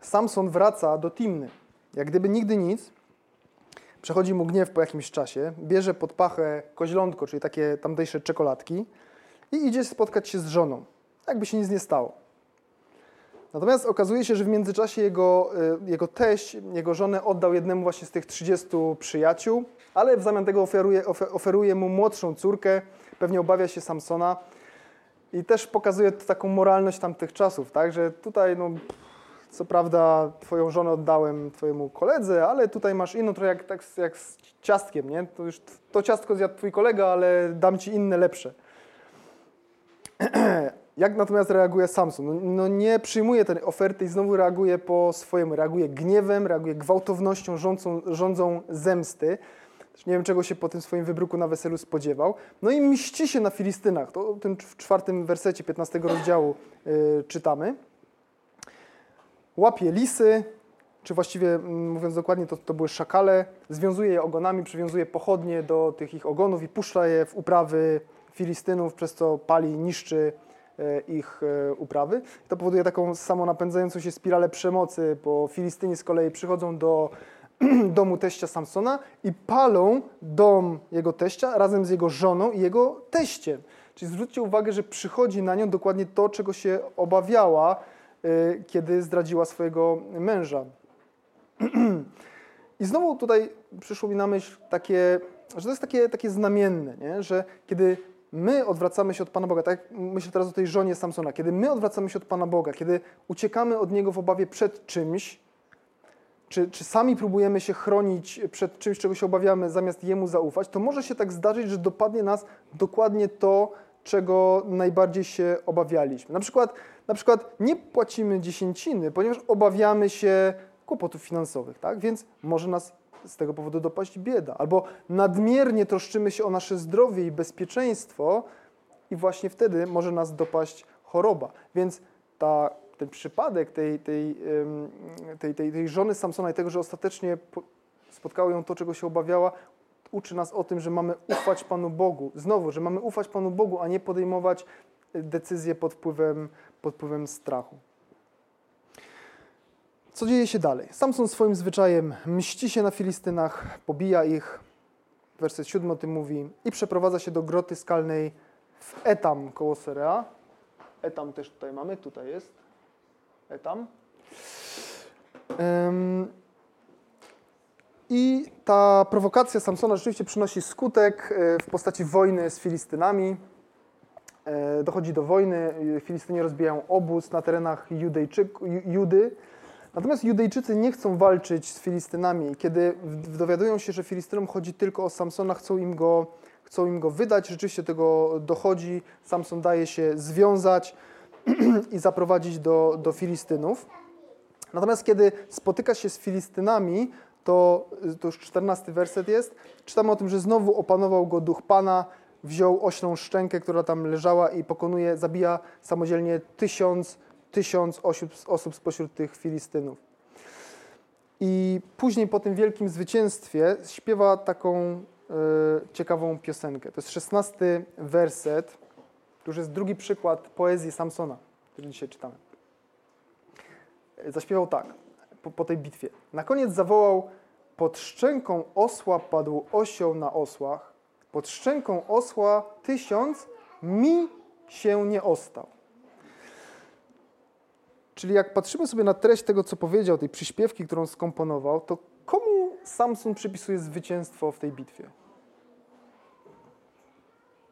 Samson wraca do Timny. Jak gdyby nigdy nic, przechodzi mu gniew po jakimś czasie, bierze pod pachę koźlątko, czyli takie tamtejsze czekoladki i idzie spotkać się z żoną. Jakby się nic nie stało. Natomiast okazuje się, że w międzyczasie jego, y, jego teść, jego żonę oddał jednemu właśnie z tych 30 przyjaciół, ale w zamian tego oferuje, oferuje mu młodszą córkę, pewnie obawia się Samsona i też pokazuje to taką moralność tamtych czasów, tak, że tutaj no, co prawda twoją żonę oddałem twojemu koledze, ale tutaj masz inną, trochę jak, tak, jak z ciastkiem, nie? To już to ciastko zjadł twój kolega, ale dam ci inne, lepsze. Jak natomiast reaguje Samson? No, no, nie przyjmuje tej oferty i znowu reaguje po swojemu. Reaguje gniewem, reaguje gwałtownością, rządzą, rządzą zemsty. Nie wiem, czego się po tym swoim wybruku na weselu spodziewał. No i mści się na Filistynach. To w tym czwartym wersecie 15 rozdziału yy, czytamy łapie lisy, czy właściwie mm, mówiąc dokładnie, to, to były szakale, związuje je ogonami, przywiązuje pochodnie do tych ich ogonów i puszcza je w uprawy Filistynów, przez co pali, niszczy e, ich e, uprawy. To powoduje taką samonapędzającą się spiralę przemocy, bo Filistyni z kolei przychodzą do domu teścia Samsona i palą dom jego teścia razem z jego żoną i jego teściem. Czyli zwróćcie uwagę, że przychodzi na nią dokładnie to, czego się obawiała, kiedy zdradziła swojego męża. I znowu tutaj przyszło mi na myśl takie, że to jest takie, takie znamienne, nie? że kiedy my odwracamy się od Pana Boga, tak myślę teraz o tej żonie Samsona, kiedy my odwracamy się od Pana Boga, kiedy uciekamy od Niego w obawie przed czymś, czy, czy sami próbujemy się chronić przed czymś, czego się obawiamy, zamiast Jemu zaufać, to może się tak zdarzyć, że dopadnie nas dokładnie to, czego najbardziej się obawialiśmy. Na przykład, na przykład nie płacimy dziesięciny, ponieważ obawiamy się kłopotów finansowych, tak? więc może nas z tego powodu dopaść bieda. Albo nadmiernie troszczymy się o nasze zdrowie i bezpieczeństwo i właśnie wtedy może nas dopaść choroba. Więc ta ten przypadek tej, tej, tej, tej, tej żony Samsona i tego, że ostatecznie po- spotkało ją to, czego się obawiała, uczy nas o tym, że mamy ufać Panu Bogu. Znowu, że mamy ufać Panu Bogu, a nie podejmować y, decyzje pod wpływem, pod wpływem strachu. Co dzieje się dalej? Samson swoim zwyczajem mści się na Filistynach, pobija ich. Werset 7 o tym mówi. I przeprowadza się do groty skalnej w Etam koło Serea. Etam też tutaj mamy, tutaj jest. Etam. I ta prowokacja Samsona rzeczywiście przynosi skutek e, w postaci wojny z Filistynami. E, Dochodzi do wojny, e, Filistyni rozbijają obóz na terenach Judy. Natomiast Judejczycy nie chcą walczyć z Filistynami. Kiedy dowiadują się, że Filistynom chodzi tylko o Samsona, chcą im go, chcą im go wydać. Rzeczywiście tego dochodzi. Samson daje się związać i zaprowadzić do, do Filistynów. Natomiast kiedy spotyka się z Filistynami, to, to już 14 werset jest, czytamy o tym, że znowu opanował go duch Pana, wziął oślą szczękę, która tam leżała i pokonuje, zabija samodzielnie tysiąc, tysiąc osób, osób spośród tych Filistynów. I później po tym wielkim zwycięstwie śpiewa taką e, ciekawą piosenkę. To jest 16 werset, to już jest drugi przykład poezji Samsona, który dzisiaj czytamy zaśpiewał tak po, po tej bitwie. Na koniec zawołał: Pod szczęką osła padł osioł na osłach, pod szczęką osła tysiąc mi się nie ostał. Czyli jak patrzymy sobie na treść tego, co powiedział, tej przyśpiewki, którą skomponował, to komu Samson przypisuje zwycięstwo w tej bitwie?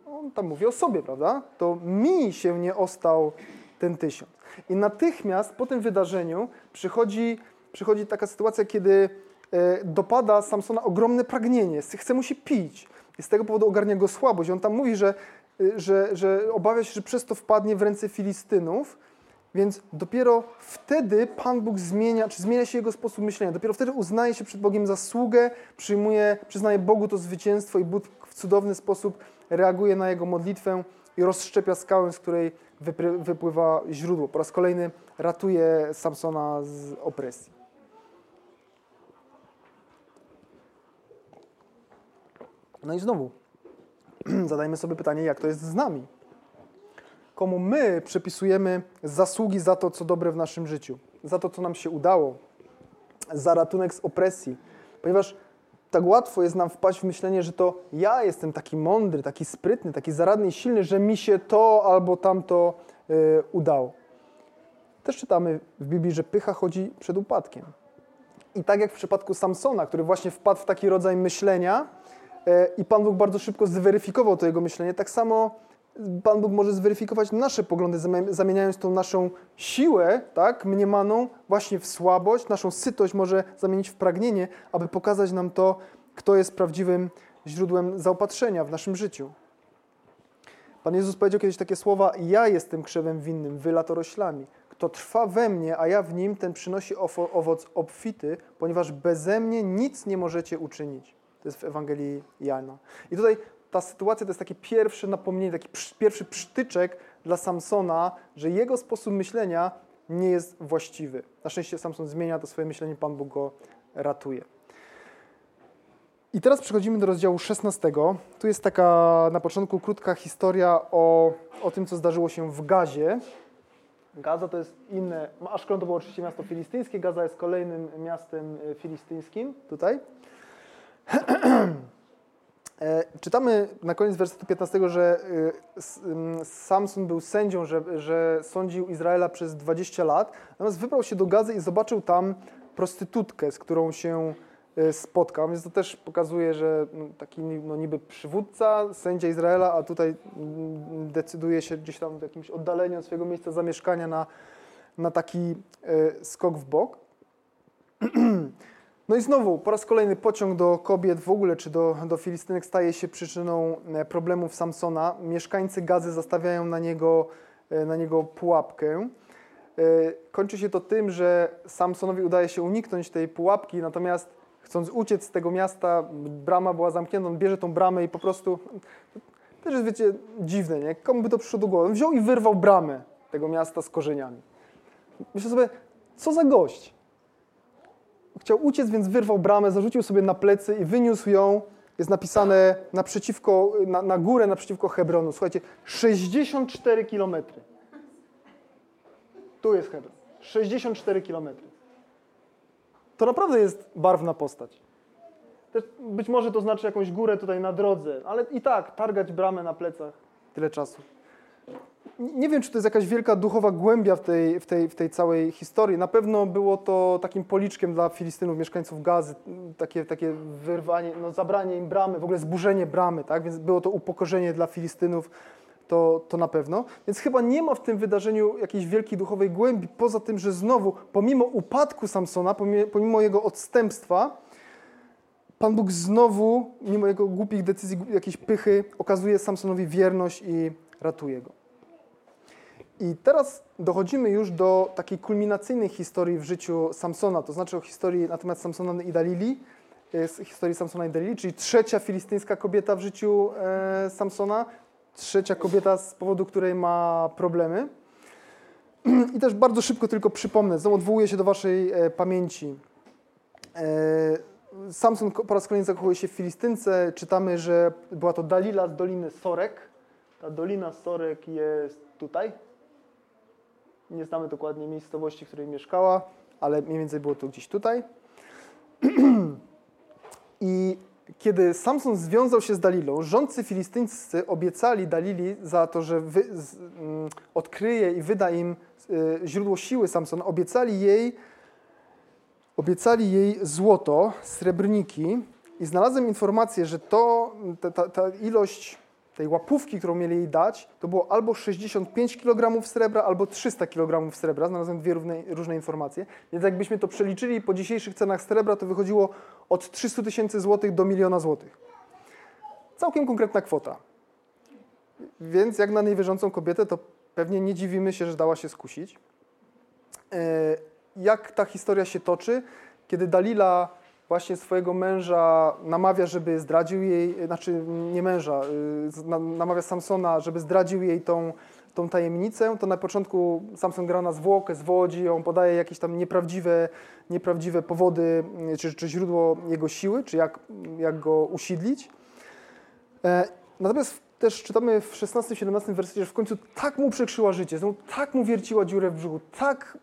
On tam mówi o sobie, prawda? To mi się nie ostał ten tysiąc. I natychmiast po tym wydarzeniu przychodzi, przychodzi taka sytuacja, kiedy e, dopada Samsona ogromne pragnienie, chce mu się pić. I z tego powodu ogarnia go słabość. On tam mówi, że, e, że, że obawia się, że przez to wpadnie w ręce Filistynów, więc dopiero wtedy Pan Bóg zmienia, czy zmienia się jego sposób myślenia. Dopiero wtedy uznaje się przed Bogiem zasługę, przyjmuje, przyznaje Bogu to zwycięstwo i Bóg w cudowny sposób reaguje na jego modlitwę i rozszczepia skałę, z której wypływa źródło. Po raz kolejny ratuje Samsona z opresji. No i znowu zadajmy sobie pytanie, jak to jest z nami? Komu my przypisujemy zasługi za to, co dobre w naszym życiu, za to, co nam się udało, za ratunek z opresji, ponieważ tak łatwo jest nam wpaść w myślenie, że to ja jestem taki mądry, taki sprytny, taki zaradny i silny, że mi się to albo tamto y, udało. Też czytamy w Biblii, że pycha chodzi przed upadkiem. I tak jak w przypadku Samsona, który właśnie wpadł w taki rodzaj myślenia i Pan Bóg bardzo szybko zweryfikował to jego myślenie, tak samo Pan Bóg może zweryfikować nasze poglądy, zami- zamieniając tą naszą siłę, tak, mniemaną, właśnie w słabość, naszą sytość może zamienić w pragnienie, aby pokazać nam to, kto jest prawdziwym źródłem zaopatrzenia w naszym życiu. Pan Jezus powiedział kiedyś takie słowa: Ja jestem krzewem winnym, wy latoroślami. Kto trwa we mnie, a ja w nim, ten przynosi owoc obfity, ponieważ beze mnie nic nie możecie uczynić. To jest w Ewangelii Jana. I tutaj ta sytuacja to jest takie pierwsze napomnienie, taki pierwszy przytyczek dla Samsona, że jego sposób myślenia nie jest właściwy. Na szczęście Samson zmienia to swoje myślenie, Pan Bóg go ratuje. I teraz przechodzimy do rozdziału 16. Tu jest taka na początku krótka historia o, o tym, co zdarzyło się w Gazie. Gaza to jest inne, Aszkelon to było oczywiście miasto filistyńskie, Gaza jest kolejnym miastem e, filistyńskim tutaj. E, Czytamy na koniec wersetu 15, że e, Samson był sędzią, że, że sądził Izraela przez 20 lat, natomiast wybrał się do Gazy i zobaczył tam prostytutkę, z którą się e, spotkał, więc to też pokazuje, że no, taki no, niby przywódca, sędzia Izraela, a tutaj mm, decyduje się gdzieś tam w jakimś oddaleniu od swojego miejsca zamieszkania na, na taki skok w bok. No i znowu, po raz kolejny pociąg do kobiet w ogóle, czy do, do Filistynek staje się przyczyną e, problemów Samsona. Mieszkańcy Gazy zastawiają na niego, e, na niego pułapkę. E, Kończy się to tym, że Samsonowi udaje się uniknąć tej pułapki, natomiast chcąc uciec z tego miasta, brama była zamknięta, on bierze tą bramę i po prostu, też jest wiecie, dziwne, nie? Komu by to przyszło do głowy? On wziął i wyrwał bramę tego miasta z korzeniami. Myślę sobie, co za gość. Chciał uciec, więc wyrwał bramę, zarzucił sobie na plecy i wyniósł ją. Jest napisane naprzeciwko, na, na górę naprzeciwko Hebronu. Słuchajcie, 64 kilometry. Tu jest Hebron. 64 kilometry. To naprawdę jest barwna postać. Też być może to znaczy jakąś górę tutaj na drodze, ale i tak, targać bramę na plecach tyle czasu. Nie wiem, czy to jest jakaś wielka duchowa głębia w tej, w, tej, w tej całej historii. Na pewno było to takim policzkiem dla Filistynów, mieszkańców Gazy, takie, takie wyrwanie, no, zabranie im bramy, w ogóle zburzenie bramy, tak? Więc było to upokorzenie dla Filistynów, to, to na pewno. Więc chyba nie ma w tym wydarzeniu jakiejś wielkiej duchowej głębi, poza tym, że znowu, pomimo upadku Samsona, pomimo, pomimo jego odstępstwa, Pan Bóg znowu, mimo jego głupich decyzji, jakiejś pychy, okazuje Samsonowi wierność i ratuje go. I teraz dochodzimy już do takiej kulminacyjnej historii w życiu Samsona, to znaczy o historii na temat Samsona i Dalili, historii Samsona i Dalili, czyli trzecia filistyńska kobieta w życiu e, Samsona, trzecia kobieta z powodu której ma problemy. I też bardzo szybko tylko przypomnę, znowu odwołuję się do waszej e, pamięci. E, Samson po raz kolejny zakochuje się w Filistynce. Czytamy, że była to Dalila z Doliny Sorek. Ta Dolina Sorek jest tutaj. Nie znamy dokładnie miejscowości, w której mieszkała, ale mniej więcej było to gdzieś tutaj. I kiedy Samson związał się z Dalilą, rządcy filistyńscy obiecali Dalili za to, że wy, z, mm, odkryje i wyda im y, źródło siły Samsona, obiecali jej Obiecali jej złoto, srebrniki i znalazłem informację, że to, ta, ta, ta ilość tej łapówki, którą mieli jej dać, to było albo 65 kg srebra, albo 300 kg srebra. Znalazłem dwie równe, różne informacje. Więc jakbyśmy to przeliczyli po dzisiejszych cenach srebra, to wychodziło od 300 tysięcy złotych do miliona złotych. Całkiem konkretna kwota. Więc jak na niewierzącą kobietę, to pewnie nie dziwimy się, że dała się skusić. Yy, jak ta historia się toczy, kiedy Dalila właśnie swojego męża namawia, żeby zdradził jej, znaczy nie męża, y, namawia Samsona, żeby zdradził jej tą, tą tajemnicę, to na początku Samson gra na zwłokę, zwodzi, on podaje jakieś tam nieprawdziwe, nieprawdziwe powody, y, czy, czy źródło jego siły, czy jak, jak go usidlić. E, natomiast też czytamy w 16-17 wersji, że w końcu tak mu przekrzyła życie, znowu tak mu wierciła dziurę w brzuchu, tak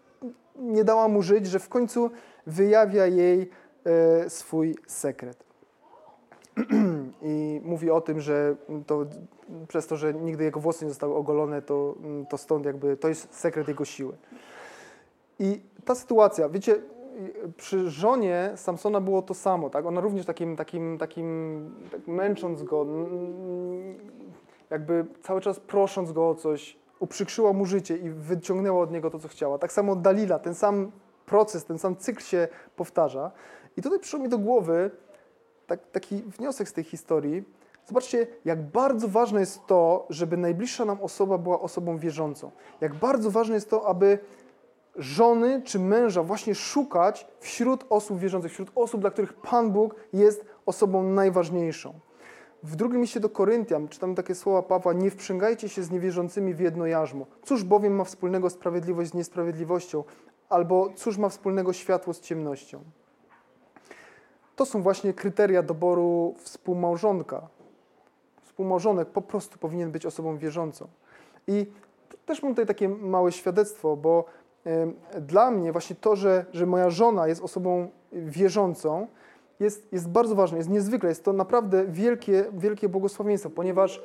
nie dała mu żyć, że w końcu wyjawia jej swój sekret. I mówi o tym, że to, przez to, że nigdy jego włosy nie zostały ogolone, to, to stąd jakby to jest sekret jego siły. I ta sytuacja, wiecie, przy żonie Samsona było to samo, tak? Ona również takim, takim, takim tak męcząc go, jakby cały czas prosząc go o coś, uprzykrzyła mu życie i wyciągnęła od niego to, co chciała. Tak samo Dalila, ten sam proces, ten sam cykl się powtarza. I tutaj przyszło mi do głowy tak, taki wniosek z tej historii. Zobaczcie, jak bardzo ważne jest to, żeby najbliższa nam osoba była osobą wierzącą. Jak bardzo ważne jest to, aby żony czy męża właśnie szukać wśród osób wierzących, wśród osób, dla których Pan Bóg jest osobą najważniejszą. W drugim liście do Koryntian czytamy takie słowa Pawła: Nie wprzęgajcie się z niewierzącymi w jedno jarzmo. Cóż bowiem ma wspólnego sprawiedliwość z niesprawiedliwością, albo cóż ma wspólnego światło z ciemnością? To są właśnie kryteria doboru współmałżonka. Współmałżonek po prostu powinien być osobą wierzącą. I też mam tutaj takie małe świadectwo, bo dla mnie właśnie to, że, że moja żona jest osobą wierzącą, jest, jest bardzo ważne, jest niezwykle, jest to naprawdę wielkie, wielkie błogosławieństwo, ponieważ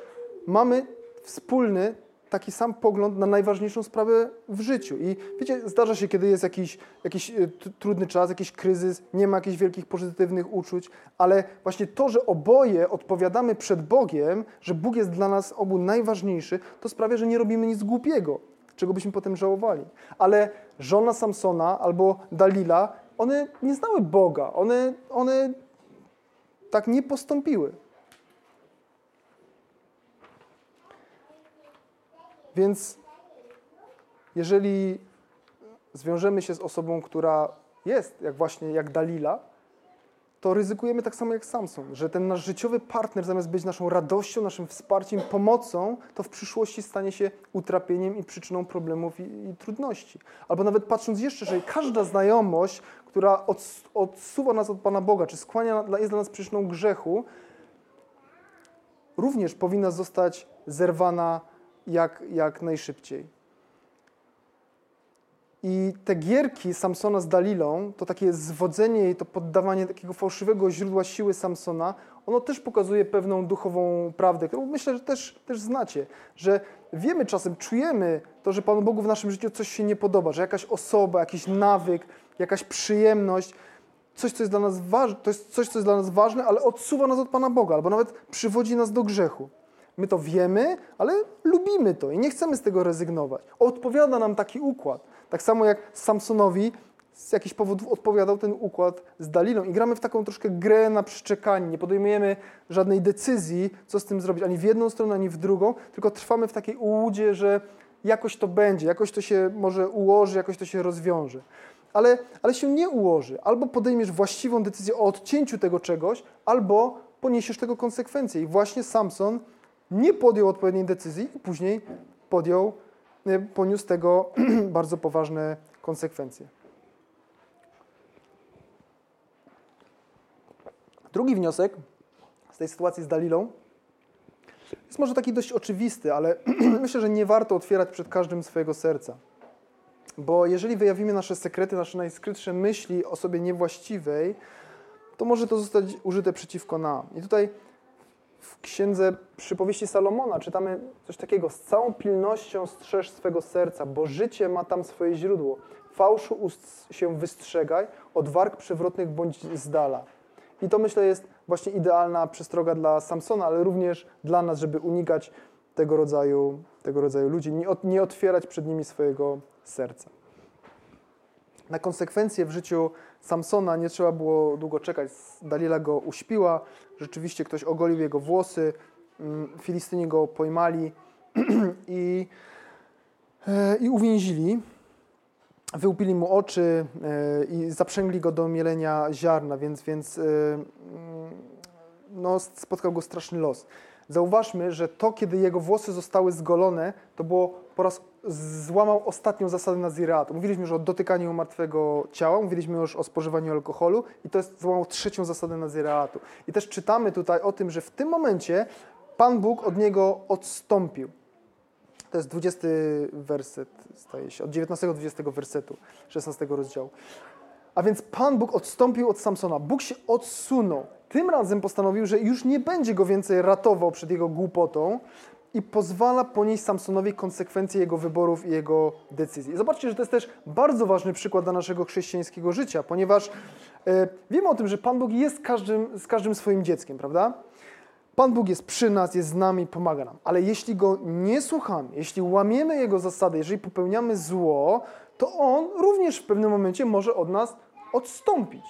mamy wspólny taki sam pogląd na najważniejszą sprawę w życiu. I wiecie, zdarza się, kiedy jest jakiś, jakiś e, trudny czas, jakiś kryzys, nie ma jakichś wielkich pozytywnych uczuć, ale właśnie to, że oboje odpowiadamy przed Bogiem, że Bóg jest dla nas obu najważniejszy, to sprawia, że nie robimy nic głupiego, czego byśmy potem żałowali. Ale żona Samsona albo Dalila one nie znały Boga, one, one tak nie postąpiły. Więc jeżeli zwiążemy się z osobą, która jest jak właśnie jak Dalila, to ryzykujemy tak samo jak Samson, że ten nasz życiowy partner zamiast być naszą radością, naszym wsparciem, pomocą, to w przyszłości stanie się utrapieniem i przyczyną problemów i, i trudności. Albo nawet patrząc jeszcze, że każda znajomość, która od, odsuwa nas od Pana Boga, czy skłania, jest dla nas przyczyną grzechu, również powinna zostać zerwana jak, jak najszybciej. I te gierki Samsona z Dalilą, to takie zwodzenie jej, to poddawanie takiego fałszywego źródła siły Samsona, ono też pokazuje pewną duchową prawdę, którą myślę, że też, też znacie, że wiemy czasem, czujemy to, że Panu Bogu w naszym życiu coś się nie podoba, że jakaś osoba, jakiś nawyk, jakaś przyjemność, coś, co jest dla nas ważne, to jest coś, co jest dla nas ważne, ale odsuwa nas od Pana Boga, albo nawet przywodzi nas do grzechu. My to wiemy, ale lubimy to i nie chcemy z tego rezygnować. Odpowiada nam taki układ. Tak samo jak Samsonowi z jakichś powodów odpowiadał ten układ z Dalilą. I gramy w taką troszkę grę na przyczekanie. Nie podejmujemy żadnej decyzji, co z tym zrobić, ani w jedną stronę, ani w drugą, tylko trwamy w takiej ułudzie, że jakoś to będzie, jakoś to się może ułoży, jakoś to się rozwiąże. Ale, ale się nie ułoży. Albo podejmiesz właściwą decyzję o odcięciu tego czegoś, albo poniesiesz tego konsekwencje. I właśnie Samson nie podjął odpowiedniej decyzji i później podjął Y, poniósł tego bardzo poważne konsekwencje. Drugi wniosek z tej sytuacji z Dalilą jest może taki dość oczywisty, ale myślę, że nie warto otwierać przed każdym swojego serca. Bo jeżeli wyjawimy nasze sekrety, nasze najskrytsze myśli o sobie niewłaściwej, to może to zostać użyte przeciwko nam. I tutaj w księdze przypowieści Salomona czytamy coś takiego: Z całą pilnością strzeż swego serca, bo życie ma tam swoje źródło. Fałszu ust się wystrzegaj, od warg przewrotnych bądź z dala. I to myślę jest właśnie idealna przestroga dla Samsona, ale również dla nas, żeby unikać tego rodzaju, tego rodzaju ludzi, nie, nie otwierać przed nimi swojego serca. Na konsekwencje w życiu Samsona nie trzeba było długo czekać. Dalila go uśpiła, rzeczywiście ktoś ogolił jego włosy, mm, Filistyni go pojmali i, e, i uwięzili. Wyłupili mu oczy e, i zaprzęgli go do mielenia ziarna, więc, więc e, mm, no, spotkał go straszny los. Zauważmy, że to, kiedy jego włosy zostały zgolone, to było po raz złamał ostatnią zasadę Nazireatu. Mówiliśmy już o dotykaniu martwego ciała, mówiliśmy już o spożywaniu alkoholu i to jest złamał trzecią zasadę Nazireatu. I też czytamy tutaj o tym, że w tym momencie Pan Bóg od niego odstąpił. To jest 20 werset, staje się, od 19 do 20 wersetu 16 rozdziału. A więc Pan Bóg odstąpił od Samsona. Bóg się odsunął. Tym razem postanowił, że już nie będzie go więcej ratował przed jego głupotą, i pozwala ponieść Samsonowi konsekwencje jego wyborów i jego decyzji. Zobaczcie, że to jest też bardzo ważny przykład dla naszego chrześcijańskiego życia, ponieważ e, wiemy o tym, że Pan Bóg jest każdym, z każdym swoim dzieckiem, prawda? Pan Bóg jest przy nas, jest z nami, pomaga nam. Ale jeśli Go nie słuchamy, jeśli łamiemy Jego zasady, jeżeli popełniamy zło, to On również w pewnym momencie może od nas odstąpić.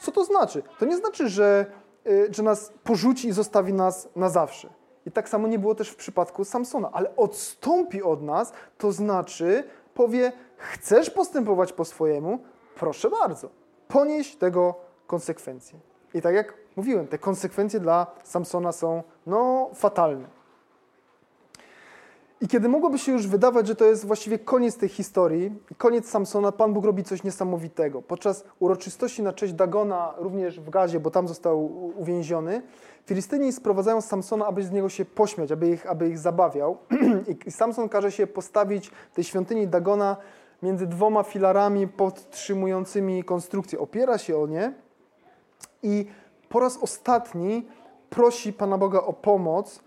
Co to znaczy? To nie znaczy, że, e, że nas porzuci i zostawi nas na zawsze. I tak samo nie było też w przypadku Samsona, ale odstąpi od nas, to znaczy powie: Chcesz postępować po swojemu? Proszę bardzo, ponieś tego konsekwencje. I tak jak mówiłem, te konsekwencje dla Samsona są no, fatalne. I kiedy mogłoby się już wydawać, że to jest właściwie koniec tej historii, koniec Samsona, Pan Bóg robi coś niesamowitego. Podczas uroczystości na cześć Dagona, również w Gazie, bo tam został uwięziony, Filistyni sprowadzają Samsona, aby z niego się pośmiać, aby ich, aby ich zabawiał. I Samson każe się postawić w tej świątyni Dagona między dwoma filarami podtrzymującymi konstrukcję. Opiera się o nie i po raz ostatni prosi Pana Boga o pomoc,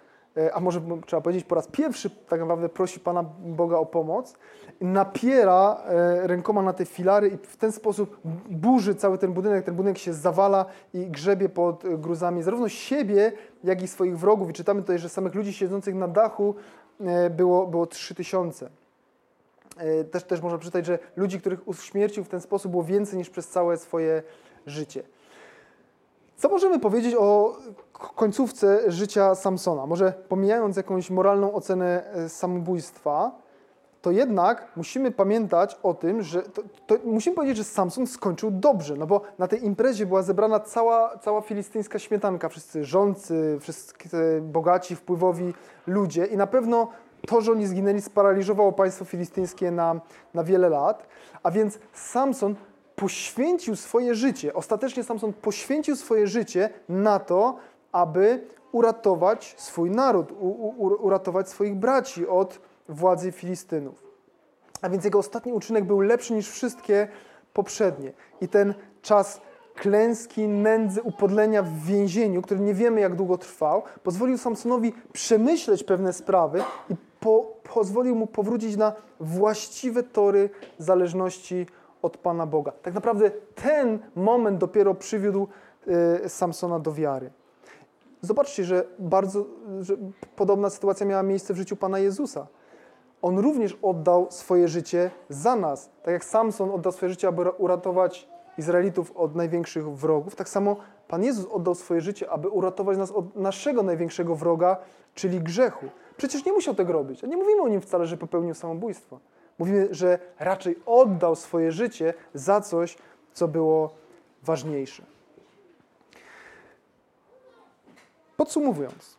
a może trzeba powiedzieć po raz pierwszy tak naprawdę prosi Pana Boga o pomoc, napiera e, rękoma na te filary i w ten sposób burzy cały ten budynek. Ten budynek się zawala i grzebie pod e, gruzami zarówno siebie, jak i swoich wrogów. I czytamy tutaj, że samych ludzi siedzących na dachu było, było 3000. Też, też można przeczytać, że ludzi, których uśmiercił w ten sposób było więcej niż przez całe swoje życie. Co możemy powiedzieć o końcówce życia Samsona? Może pomijając jakąś moralną ocenę e, samobójstwa, to jednak musimy pamiętać o tym, że to, to musimy powiedzieć, że Samson skończył dobrze, no bo na tej imprezie była zebrana cała, cała filistyńska śmietanka, wszyscy rządcy, wszyscy bogaci, wpływowi ludzie i na pewno to, że oni zginęli, sparaliżowało państwo filistyńskie na, na wiele lat, a więc Samson poświęcił swoje życie, ostatecznie Samson poświęcił swoje życie na to, aby uratować swój naród, u, u, uratować swoich braci od władzy Filistynów. A więc jego ostatni uczynek był lepszy niż wszystkie poprzednie. I ten czas klęski, nędzy, upodlenia w więzieniu, który nie wiemy jak długo trwał, pozwolił Samsonowi przemyśleć pewne sprawy i po, pozwolił mu powrócić na właściwe tory zależności od Pana Boga. Tak naprawdę ten moment dopiero przywiódł y, Samsona do wiary. Zobaczcie, że bardzo że podobna sytuacja miała miejsce w życiu Pana Jezusa. On również oddał swoje życie za nas. Tak jak Samson oddał swoje życie, aby uratować Izraelitów od największych wrogów, tak samo Pan Jezus oddał swoje życie, aby uratować nas od naszego największego wroga, czyli grzechu. Przecież nie musiał tego robić. A nie mówimy o nim wcale, że popełnił samobójstwo. Mówimy, że raczej oddał swoje życie za coś, co było ważniejsze. Podsumowując,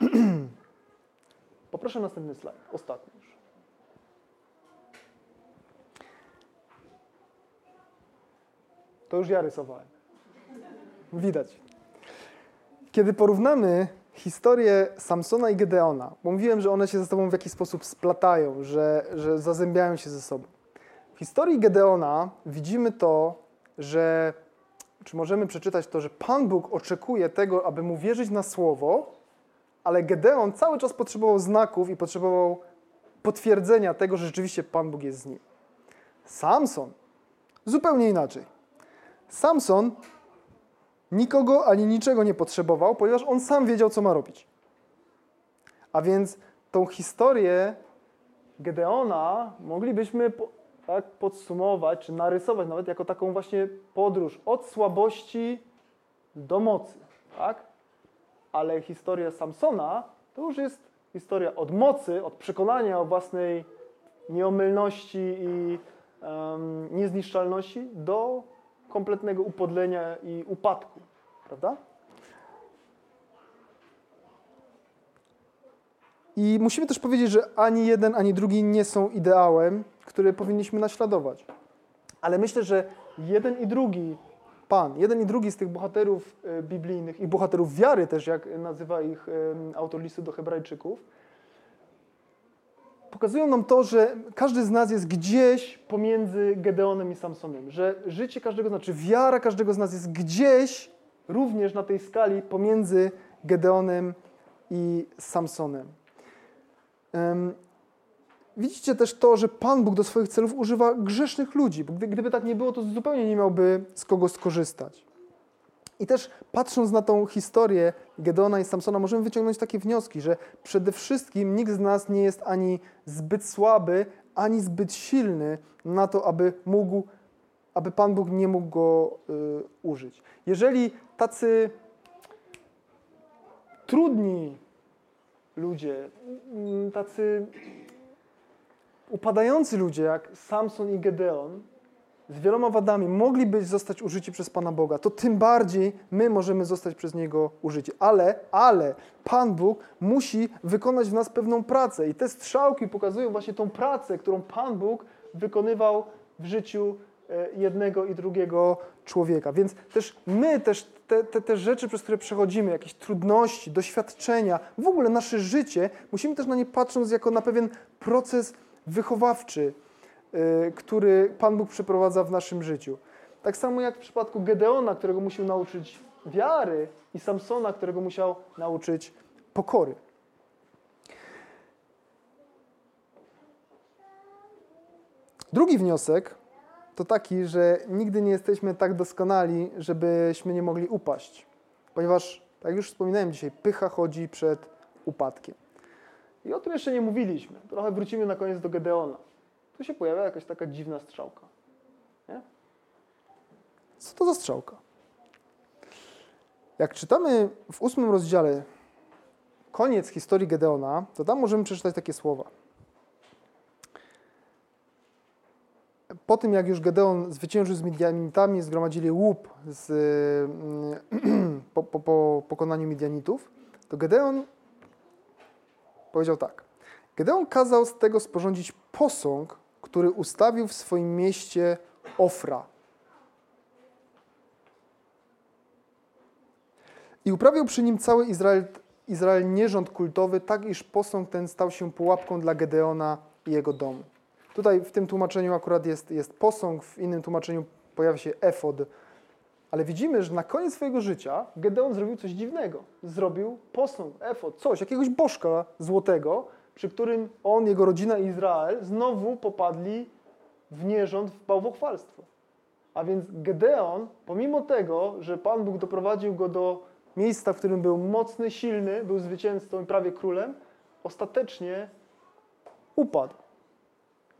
poproszę następny slajd, ostatni już. To już ja rysowałem. Widać. Kiedy porównamy historię Samsona i Gedeona, bo mówiłem, że one się ze sobą w jakiś sposób splatają, że, że zazębiają się ze sobą. W historii Gedeona widzimy to, że, czy możemy przeczytać to, że Pan Bóg oczekuje tego, aby mu wierzyć na słowo, ale Gedeon cały czas potrzebował znaków i potrzebował potwierdzenia tego, że rzeczywiście Pan Bóg jest z nim. Samson zupełnie inaczej. Samson nikogo ani niczego nie potrzebował, ponieważ on sam wiedział, co ma robić. A więc tą historię Gedeona moglibyśmy tak podsumować, czy narysować nawet jako taką właśnie podróż od słabości do mocy. Tak? Ale historia Samsona to już jest historia od mocy, od przekonania o własnej nieomylności i um, niezniszczalności do kompletnego upodlenia i upadku, prawda? I musimy też powiedzieć, że ani jeden, ani drugi nie są ideałem, który powinniśmy naśladować. Ale myślę, że jeden i drugi Pan, jeden i drugi z tych bohaterów e, biblijnych i bohaterów wiary też, jak nazywa ich autor listu do Hebrajczyków, pokazują nam to, że każdy z nas jest gdzieś pomiędzy Gedeonem i Samsonem, że życie każdego, znaczy wiara każdego z nas jest gdzieś również na tej skali pomiędzy Gedeonem i Samsonem. Um, widzicie też to, że Pan Bóg do swoich celów używa grzesznych ludzi, bo gdyby tak nie było, to zupełnie nie miałby z kogo skorzystać. I też patrząc na tą historię Gedeona i Samsona, możemy wyciągnąć takie wnioski, że przede wszystkim nikt z nas nie jest ani zbyt słaby, ani zbyt silny na to, aby mógł, aby Pan Bóg nie mógł go y, użyć. Jeżeli tacy trudni ludzie, mm, tacy upadający ludzie jak Samson i Gedeon, z wieloma wadami mogliby zostać użyci przez Pana Boga, to tym bardziej my możemy zostać przez Niego użyci. Ale, ale Pan Bóg musi wykonać w nas pewną pracę i te strzałki pokazują właśnie tą pracę, którą Pan Bóg wykonywał w życiu e, jednego i drugiego człowieka. Więc też my też te, te, te rzeczy, przez które przechodzimy, jakieś trudności, doświadczenia, w ogóle nasze życie, musimy też na nie patrząc jako na pewien proces wychowawczy, który Pan Bóg przeprowadza w naszym życiu. Tak samo jak w przypadku Gedeona, którego musiał nauczyć wiary, i Samsona, którego musiał nauczyć pokory. Drugi wniosek to taki, że nigdy nie jesteśmy tak doskonali, żebyśmy nie mogli upaść. Ponieważ, tak już wspominałem dzisiaj, pycha chodzi przed upadkiem. I o tym jeszcze nie mówiliśmy. Trochę wrócimy na koniec do Gedeona tu się pojawia jakaś taka dziwna strzałka. Nie? Co to za strzałka? Jak czytamy w ósmym rozdziale koniec historii Gedeona, to tam możemy przeczytać takie słowa. po tym, jak już Gedeon zwyciężył z Midianitami, zgromadzili łup z, mm, po, po, po pokonaniu Midianitów, to Gedeon powiedział tak. Gedeon kazał z tego sporządzić posąg, który ustawił w swoim mieście Ofra. I uprawiał przy nim cały Izrael, Izrael nierząd kultowy, tak iż posąg ten stał się pułapką dla Gedeona i jego domu. Tutaj w tym tłumaczeniu akurat jest, jest posąg, w innym tłumaczeniu pojawia się efod. Ale widzimy, że na koniec swojego życia Gedeon zrobił coś dziwnego. Zrobił posąg, efod, coś, jakiegoś bożka złotego, przy którym on, jego rodzina Izrael znowu popadli w nierząd, w bałwochwalstwo. A więc Gedeon, pomimo tego, że Pan Bóg doprowadził go do miejsca, w którym był mocny, silny, był zwycięzcą i prawie królem, ostatecznie upadł.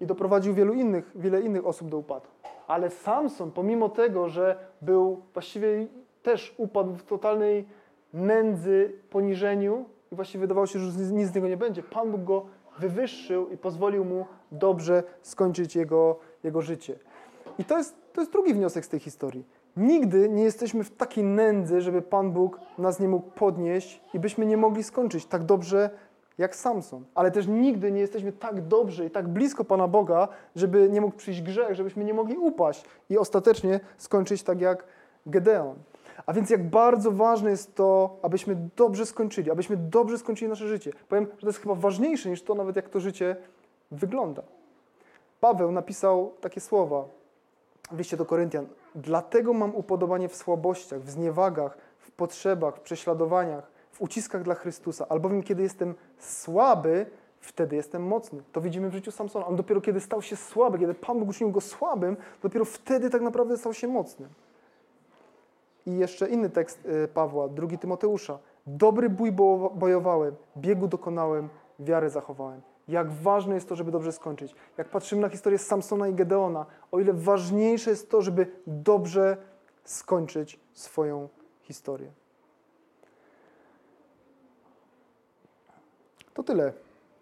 I doprowadził wielu innych, wiele innych osób do upadku. Ale Samson, pomimo tego, że był właściwie też upadł w totalnej nędzy, poniżeniu i właściwie wydawało się, że nic z niego nie będzie, Pan Bóg go wywyższył i pozwolił mu dobrze skończyć jego, jego życie. I to jest, to jest drugi wniosek z tej historii. Nigdy nie jesteśmy w takiej nędzy, żeby Pan Bóg nas nie mógł podnieść i byśmy nie mogli skończyć tak dobrze jak Samson. Ale też nigdy nie jesteśmy tak dobrze i tak blisko Pana Boga, żeby nie mógł przyjść grzech, żebyśmy nie mogli upaść i ostatecznie skończyć tak jak Gedeon. A więc jak bardzo ważne jest to, abyśmy dobrze skończyli, abyśmy dobrze skończyli nasze życie. Powiem, że to jest chyba ważniejsze niż to nawet jak to życie wygląda. Paweł napisał takie słowa w do Koryntian. Dlatego mam upodobanie w słabościach, w zniewagach, w potrzebach, w prześladowaniach, w uciskach dla Chrystusa. Albowiem kiedy jestem słaby, wtedy jestem mocny. To widzimy w życiu Samsona. On dopiero kiedy stał się słaby, kiedy Pan Bóg uczynił go słabym, dopiero wtedy tak naprawdę stał się mocny. I jeszcze inny tekst y, Pawła, drugi Tymoteusza. Dobry bój bojowałem, biegu dokonałem, wiarę zachowałem. Jak ważne jest to, żeby dobrze skończyć. Jak patrzymy na historię Samsona i Gedeona, o ile ważniejsze jest to, żeby dobrze skończyć swoją historię. To tyle,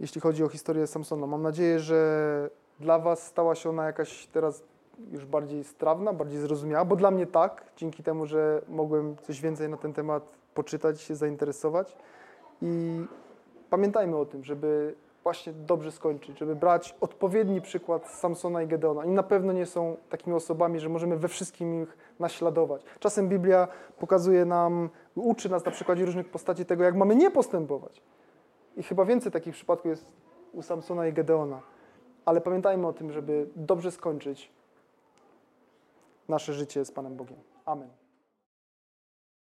jeśli chodzi o historię Samsona. Mam nadzieję, że dla Was stała się ona jakaś teraz już bardziej strawna, bardziej zrozumiała, bo dla mnie tak, dzięki temu, że mogłem coś więcej na ten temat poczytać, się zainteresować. I pamiętajmy o tym, żeby właśnie dobrze skończyć, żeby brać odpowiedni przykład Samsona i Gedeona. Oni na pewno nie są takimi osobami, że możemy we wszystkim ich naśladować. Czasem Biblia pokazuje nam, uczy nas na przykładzie różnych postaci tego, jak mamy nie postępować. I chyba więcej takich przypadków jest u Samsona i Gedeona. Ale pamiętajmy o tym, żeby dobrze skończyć nasze życie z Panem Bogiem. Amen.